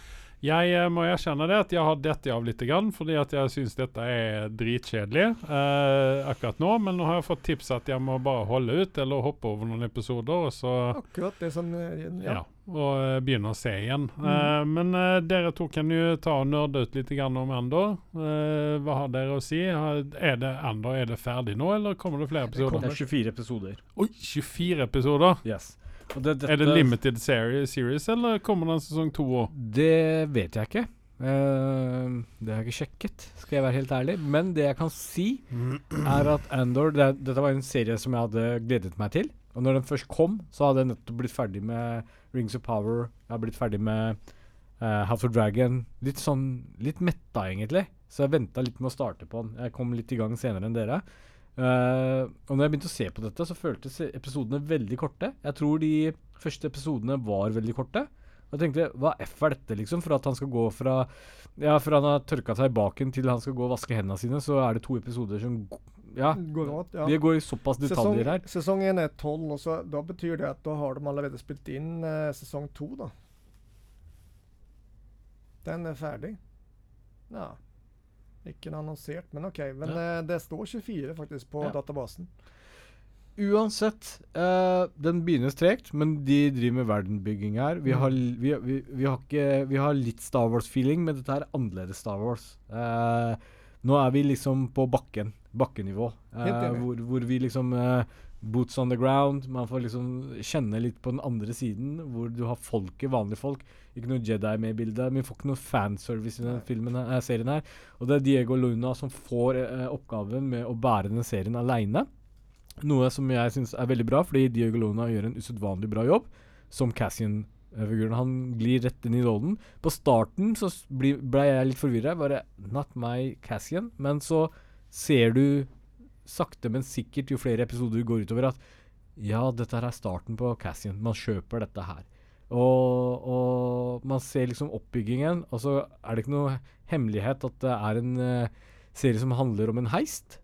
Jeg eh, må erkjenne det at jeg har dette av litt, grann, fordi at jeg syns dette er dritkjedelig eh, akkurat nå. Men nå har jeg fått tips at jeg må bare holde ut eller hoppe over noen episoder, og så Akkurat det som eh, ja. Ja. Og eh, begynne å se igjen. Mm. Eh, men eh, dere to kan jo ta og nerde ut litt grann om Andor. Eh, hva har dere å si? Er det Andor er det ferdig nå, eller kommer det flere Det Det er 24 episoder. Oi, 24 episoder! Yes. Det, Er det limited series, series eller kommer det en sesong to òg? Det vet jeg ikke. Uh, det har jeg ikke sjekket, skal jeg være helt ærlig. Men det jeg kan si, er at Andor det, Dette var en serie som jeg hadde gledet meg til. Og når den først kom, så hadde jeg nettopp blitt ferdig med Rings of Power. Jeg har blitt ferdig med uh, House of Dragon. Litt sånn Litt metta, egentlig. Så jeg venta litt med å starte på den. Jeg kom litt i gang senere enn dere. Uh, og når jeg begynte å se på dette, så føltes episodene veldig korte. Jeg tror de første episodene var veldig korte. Og jeg tenkte, hva F er dette, liksom? For at han skal gå fra Ja, fra han har tørka seg i baken til han skal gå og vaske hendene sine, så er det to episoder som Ja. Går åt, ja. Vi går i såpass Sesong, detaljer her. sesong én er tolv, og da betyr det at da har de allerede spilt inn eh, sesong to, da. Den er ferdig. Ja. Ikke annonsert, men OK. Men eh, det står 24 faktisk på Ja. databasen. Uansett, eh, den begynner strekt, men de driver med verdenbygging her. Vi har, vi, vi, vi har, ikke, vi har litt Star Wars-feeling, men dette er annerledes Star Wars. Eh, nå er vi liksom på bakken. Bakkenivå. Eh, hvor, hvor vi liksom eh, Boots on the ground. Man får liksom kjenne litt på den andre siden, hvor du har folket, vanlige folk. Ikke noe Jedi med i bildet. Vi får ikke noe fanservice i denne filmen, eh, serien her. Og det er Diego Luna som får eh, oppgaven med å bære denne serien aleine. Noe som jeg syns er veldig bra, fordi Diego Luna gjør en usedvanlig bra jobb som Cassian-figuren. Han glir rett inn i rollen. På starten så ble jeg litt forvirra. Bare Not my Cassian. Men så ser du sakte, men sikkert, jo flere episoder går utover, at ja, dette her er starten på Cassian. Man kjøper dette her. Og, og man ser liksom oppbyggingen, og så er det ikke noe hemmelighet at det er en uh, serie som handler om en heist.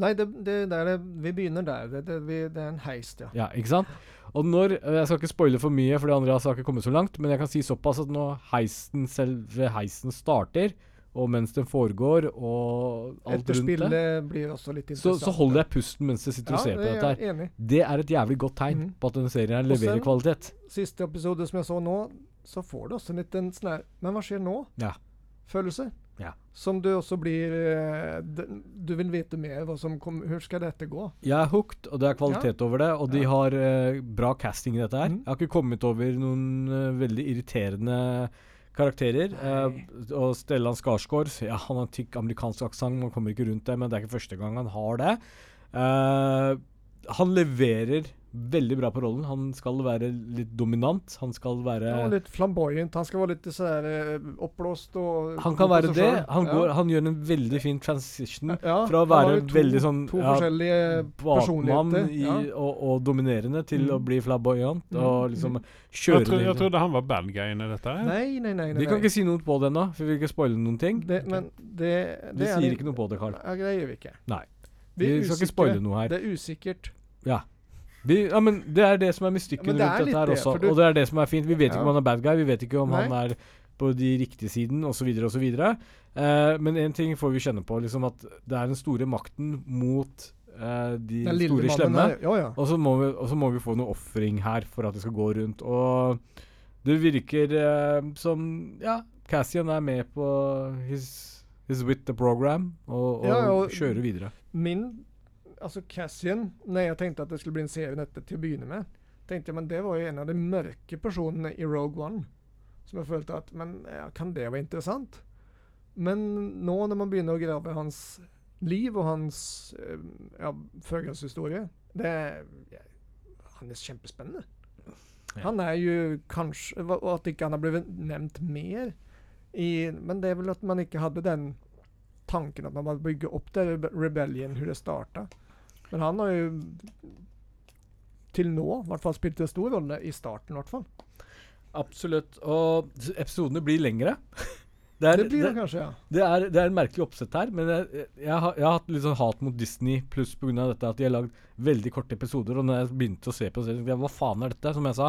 Nei, det, det, det er vi begynner der. Det, det, vi, det er en heist, ja. Ja, ikke sant? Og når eh, Jeg skal ikke spoile for mye, for de andre har ikke kommet så langt, men jeg kan si såpass at når heisten, selve heisen starter, og mens den foregår, og alt rundt det, blir også litt så, interessant. så holder jeg pusten mens jeg sitter og ser på det dette er her. enig. Det er et jævlig godt tegn Mhm. på at denne serien her leverer også, kvalitet. Siste episode som jeg så nå, så får du også en liten sånn her Men hva skjer nå? Ja. Følelse. Ja. Som du også blir eh, Du vil vite mer hva som kom, Hvordan skal dette gå? Jeg er hooked, og det er kvalitet over det. Og de har eh, bra casting i dette her. Mm. Jeg har ikke kommet over noen uh, veldig irriterende karakterer. Eh, og Stellan Skarsgård ja, Han har tykk amerikansk aksent, man kommer ikke rundt det, men det er ikke første gang han har det. Eh, han leverer veldig bra på rollen. Han skal være litt dominant. Han skal være Ja, litt flamboyant. Han skal være litt sånn eh, oppblåst og Han kan være det. Han, Han, ja. han gjør en veldig fin transition ja, fra å være to, veldig sånn To ja, forskjellige personligheter. i, Ja. og, og dominerende til Mm. å bli flamboyant Mm, og liksom Jeg, kjøre tro, jeg ned- trodde han var bad guy i dette. Nei, nei, nei. nei, Vi kan ikke si noe på det ennå, for vi vil ikke spoile noen ting. det, Men det, det Vi er sier ikke noe på det, Carl. Ja, det gjør vi ikke. Nei. Vi, Vi skal ikke spoile noe her. Det er usikkert. Vi, ja, men Det er det som er mystikken det rundt dette her også. Det, du- Og det er det som er fint. Vi vet ikke om han er bad guy, vi vet ikke om Nei. han er på de riktige siden osv. osv. Uh, men én ting får vi kjenne på, liksom at det er den store makten mot eh, de store slemme. Ja, ja. Og så må, vi- må vi få noe ofring her for at det skal gå rundt. Og det virker eh, som Ja, Cassian er med på his, his with the program og, og Ja, og- kjører videre. Min Altså Cassian, når jeg tenkte at det skulle bli en serie dette til å begynne med, tenkte jeg men det var jo en av de mørke personene i Rogue One. Som jeg følte at Men ja, kan det være interessant? Men nå når man begynner å grave hans liv og hans eh, ja, fødselshistorie det er, ja, Han er kjempespennende. Ja. Han er jo kanskje Og at ikke han har blitt nevnt mer. I, men det er vel at man ikke hadde den tanken at man må bygge opp det rebe- rebellion, hvordan det starta. Men han har jo til nå i hvert fall spilt en stor rolle i starten, i hvert fall. Absolutt. Og episodene blir lengre. Det er, Det blir det det, kanskje, ja. det, er, det er en merkelig oppsett her, men jeg, jeg, har, jeg har hatt litt sånn hat mot Disney pluss pga. dette at de har lagd veldig korte episoder. Og når jeg begynte å se på det, tenkte jeg hva faen er dette? Som jeg sa,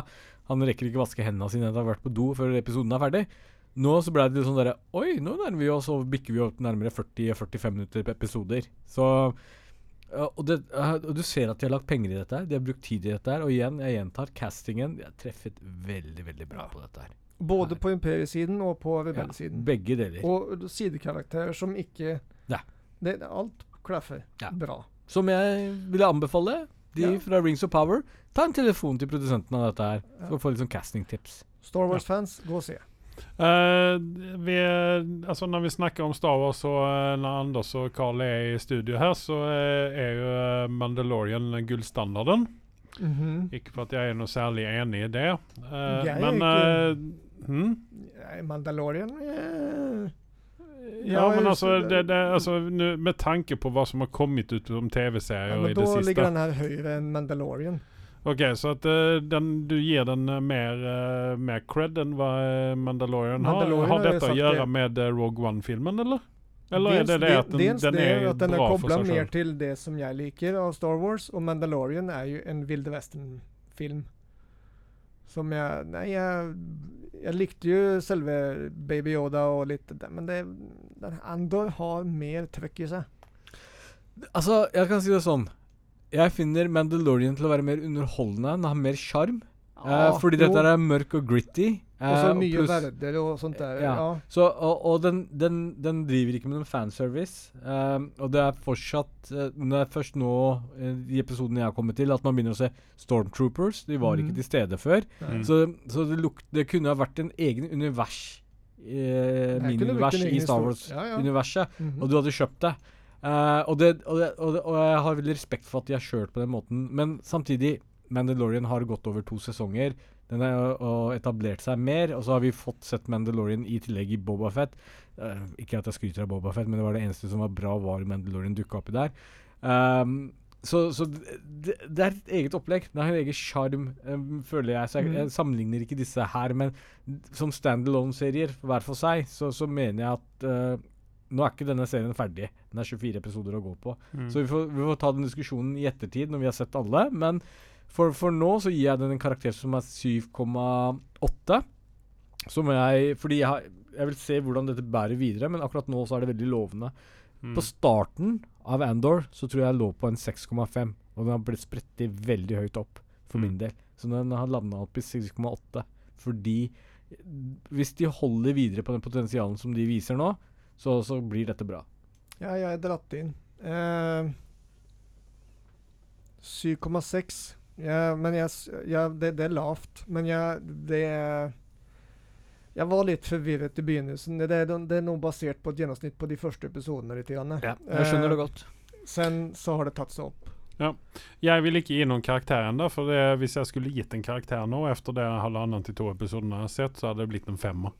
han rekker ikke vaske hendene sine etter å ha vært på do før episoden er ferdig. Nå så ble det litt sånn derre Oi, nå nærmer vi oss og bikker vi opp nærmere 40-45 minutter episoder. Så og, det, og du ser at de har lagt penger i dette her. De har brukt tid i dette her. Og igjen, jeg gjentar, castingen de har treffet veldig, veldig bra på dette her. Både på imperiesiden og på Ja, rebellsiden. begge deler. og sidekarakterer som ikke Ja. det, Alt klaffer Ja. bra. Som jeg ville anbefale de Ja. fra Rings of Power, ta en telefon til produsenten av dette her for å få litt sånn castingtips. Star Wars-fans, gå og se. Eh, vi, altså når vi snakker om Star Wars, og uh, når Anders og Carl er i studio her, så uh, er jo Mandalorian gullstandarden. Mhm. Ikke for at jeg er noe særlig enig i det. men ikke- eh, hm? Mandalorian Ja, men altså, det, det, altså nu, Med tanke på hva som har kommet ut om TV-serier men i Da det siste. ligger den her høyere enn Mandalorian. Ok, så at uh, den, du gir den uh, mer, uh, mer cred enn hva Mandalorian har? Mandalorian Har har dette å gjøre det. med Rogue One-filmen, eller? Eller Dels er det det at den, dels den er at den er kobla mer til det som jeg liker av Star Wars, og Mandalorian er jo en Vilde Western-film. Som jeg Nei, jeg, jeg likte jo selve Baby Yoda og litt det, men det, den Andor har mer trøkk i seg. Altså, jeg kan si det sånn. Jeg finner Mandalorian til å være mer underholdende. Den har mer sjarm. Eh, fordi jo, dette er mørk og gritty. Og så eh, mye verder og sånt der. Ja. Ja. Så, og og den, den, den driver ikke med noen fanservice. Um, og det er fortsatt uh, Det er først nå i episoden jeg har kommet til, at man begynner å se Stormtroopers. De var mm. ikke til stede før. Mm. Så, så det, luk, det kunne ha vært en egen univers. Eh, Min en i Star. Wars-universet. Ja, ja. Mhm. Og du hadde kjøpt det. Eh, og, det, og, det, og, det og jeg har veldig respekt for at de har kjørt på den måten. Men samtidig, Mandalorian har gått over to sesonger. Den har etablert seg mer. Og så har vi fått sett Mandalorian i tillegg i Bobafett. Uh, ikke at jeg skryter av Bobafett, men det var det eneste som var bra, var Mandalorian dukka oppi der. Um, så så det, det er et eget opplegg. Det har en egen sjarm, um, føler jeg. Så jeg, jeg sammenligner ikke disse her, men som standalone-serier hver for seg, så, så mener jeg at uh, nå er ikke denne serien ferdig. Den er 24 episoder å gå på. Mm. Så vi får, vi får ta den diskusjonen i ettertid når vi har sett alle. Men for, for nå så gir jeg den en karakter som er 7,8. Som jeg Fordi jeg, har, jeg vil se hvordan dette bærer videre, men akkurat nå så er det veldig lovende. Mm. På starten av Andor så tror jeg jeg lå på en 6,5. Og den har blitt sprettet veldig høyt opp for Mm. min del. Så den har landa opp i 6,8. Fordi hvis de holder videre på den potensialen som de viser nå, så, så blir dette bra. Ja, jeg er dratt inn. Eh, 7,6. Ja, men jeg, ja, det, det er lavt. Men jeg, det Jeg var litt forvirret i begynnelsen. Det, er- det er noe basert på et gjennomsnitt på de første episodene. Litt grann. Jeg skjønner det Eh, godt. Sen så har det tatt seg opp. Jeg vil ikke gi noen karakter ennå, for det, hvis jeg skulle gitt en karakter nå, etter det halvannen til to episodene jeg har sett, så hadde det blitt en femmer.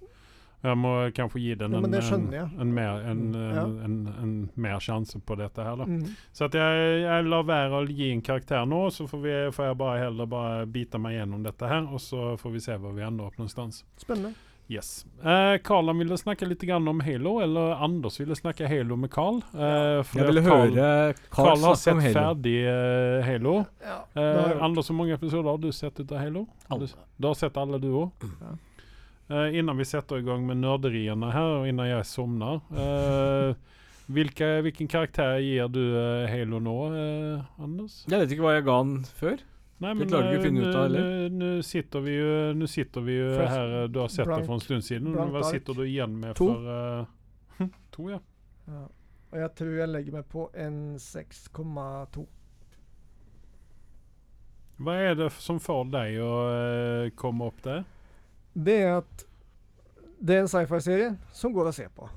Jeg må kanskje gi den Ja, en, det en, en, mer, en, Mm, ja. en, en mer sjanse på dette her, da. Mm. Så at jeg, jeg lar være å gi en karakter nå, så får, vi, får jeg bare heller bare bite meg gjennom dette her, og så får vi se hvor vi ender opp någonstans. Spennende. Yes. Eh, Karl ville snakke litt om Halo, eller Anders ville snakke Halo med Carl. Eh, Jeg ville Carl- høre Carl Carl har sett Halo. ferdig uh, Halo. Ja, Eh. Anders, hvor mange episoder har du sett ut av Halo? Har Du, du har sett alle du òg? Ja. Eh, innan vi setter i gang med nerderiene her, og innan jeg somner eh, hvilke, Hvilken karakter gir du eh, Halo nå, eh, Anders? Jeg vet ikke hva jeg ga den før. Nei, Det klarer du ikke å finne ut av, eller? Nå sitter vi jo nå sitter vi jo First her eh, Du har sett det blank- for en stund siden. Hva ark. sitter du igjen med To. for eh, To, ja. Ja. Og jeg tror jeg legger meg på en 6,2. Hva er det som får deg å eh, komme opp der? Det er at det er en sci-fi-serie som går å se på.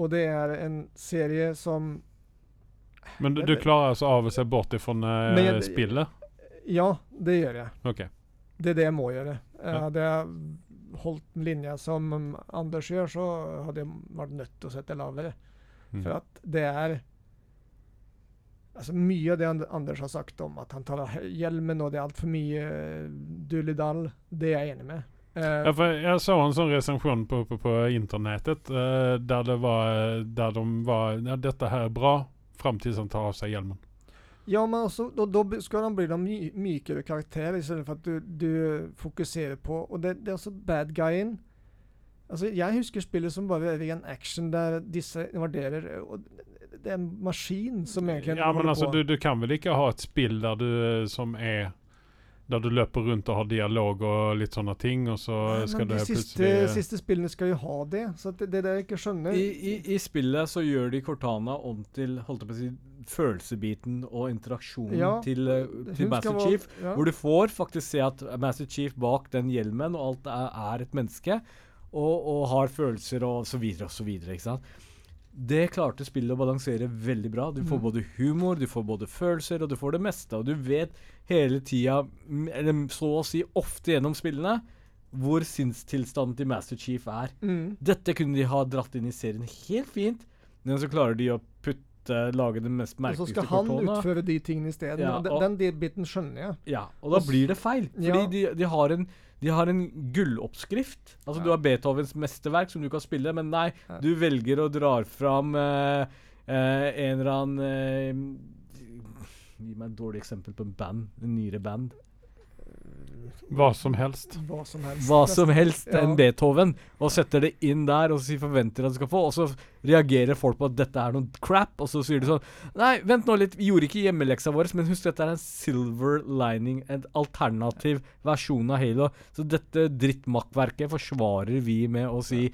Og det er en serie som Men du, du klarer altså av å se bort ifra uh, spillet? Ja, det gjør jeg. Okay. Det er det jeg må gjøre. Eh, Ja. Hadde jeg holdt en linje som Anders gjør, så hadde jeg vært nødt til å sette lavere. Mm. For at det er Altså Mye av det Anders har sagt om at han tar av hjelmen, og det er altfor mye Dulledal, dullidall, det er jeg enig med. Eh, Ja, for jeg så en sånn recension på, på, på internetet eh, der det var där de var ja, 'Dette her er bra', fram til han tar av seg hjelmen. Ja, men også, då, då b- ska de bli en my mykere karakter istället för att du, du fokuserer på Og det, det er altså bad guyen. Altså, jeg husker spillet som bare ren action, der disse invaderer og Det er en maskin som egentlig Ja, men altså, du, du kan vel ikke ha et spill der du som er Der du løper rundt og har dialog og litt sånne ting, og så skal men du de plutselig siste, siste spillene skal jo ha det. Så det, det er det jeg ikke skjønner. I, i, I spillet så gjør de Cortana om til holdt jeg på å si, følelsesbiten og interaksjonen Ja, til, eh, til Master være- Chief. ja. Hvor du får faktisk se at Master Chief bak den hjelmen og alt er, er et menneske. Og, og har følelser og så videre og så videre. ikke sant? Det klarte spillet å balansere veldig bra. Du får Mm. både humor, du får både følelser, og du får det meste. Og du vet hele tida, eller så å si ofte gjennom spillene, hvor sinnstilstanden til Master Chief er. Mm. Dette kunne de ha dratt inn i serien helt fint, men så klarer de å putte lage det mest Og så skal han Cortana. utføre de tingene isteden. Ja, den, den biten skjønner jeg. Ja, og da blir det feil. Fordi Ja. de, de, har en, de har en gulloppskrift. Altså Ja. Du har Beethovens mesterverk som du kan spille, men nei, Ja. du velger å dra fram uh, uh, en eller annen uh, Gi meg et dårlig eksempel på en band. En nyere band. Hva som helst. Hva som helst. Hva som helst Ja. enn Beethoven, og setter det inn der og så forventer at du skal få, og så reagerer folk på at dette er noe crap, og så sier de sånn Nei, vent nå litt, vi gjorde ikke hjemmeleksa vår, men husk, dette er en silver lining, en alternativ versjon av Halo. Så dette drittmakkverket forsvarer vi med å si ja,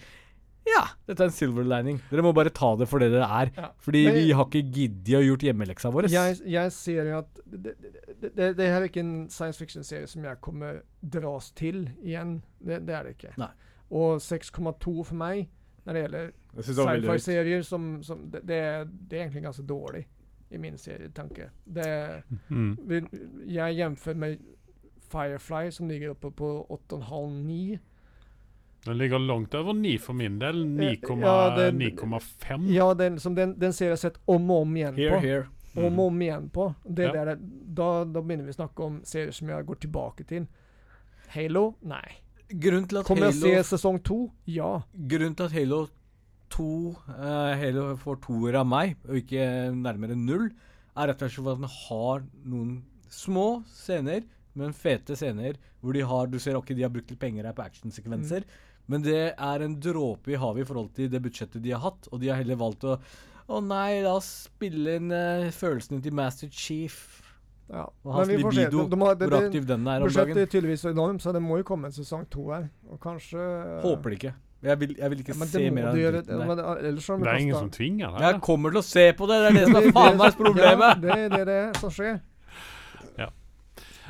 dette er en silver lining. Dere må bare ta det for det det er. Ja. Fordi Men- vi har ikke giddet å gjort hjemmeleksa vår. Jeg, jeg ser jo at det, det, det, det her er ikke en science fiction-serie som jeg kommer dras til igjen. Det, det er det ikke. Nei. Og 6,2 for meg når det gjelder sci-fi-serier, som, som det, det, er, det er egentlig ganske dårlig i min serietanke. Det, Mm. vi- jeg jamfører med Firefly, som ligger oppe på 8,5-9. Den ligger langt over 9 for min del. 9,5. ja, den, Ja, den, som den, den ser jeg sett om og om igjen Here, på. here. Om og om igjen på. Det Ja. der, er- da, da begynner vi å snakke om serier som jeg går tilbake til. Halo? Nei. Grunnen til at Kommer jeg å se sesong to? Ja. Grunnen til at Halo 2 uh, Halo får toer av meg, og ikke nærmere null, er rett og slett at den har noen små scener, men fete scener, hvor de har Du ser ok, de har brukt litt penger her på actionsekvenser, men det er en dråpe i havet i forhold til det budsjettet de har hatt, og de har heller valgt å Å nei, la oss spille inn uh, følelsene til Master Chief ja. og hans libido, De, de har, det, hvor aktiv den er om budsjettet er tydeligvis enormt, så det må jo komme en sesong to her. Og kanskje Håper det ikke. Jeg vil, jeg vil ikke Ja, se mer av den dritten der. De Det er ingen som tvinger deg. Jeg kommer til å se på det! Det er det som er faen meg problemet! Ja, det er det, det som skjer.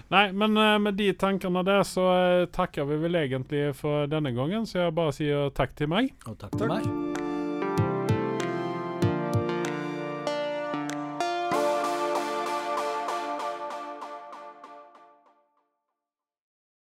Nei, men eh, med de tankene der så eh, takker vi vel egentlig for denne gangen, så jeg bare sier takk til meg. Og takk til meg.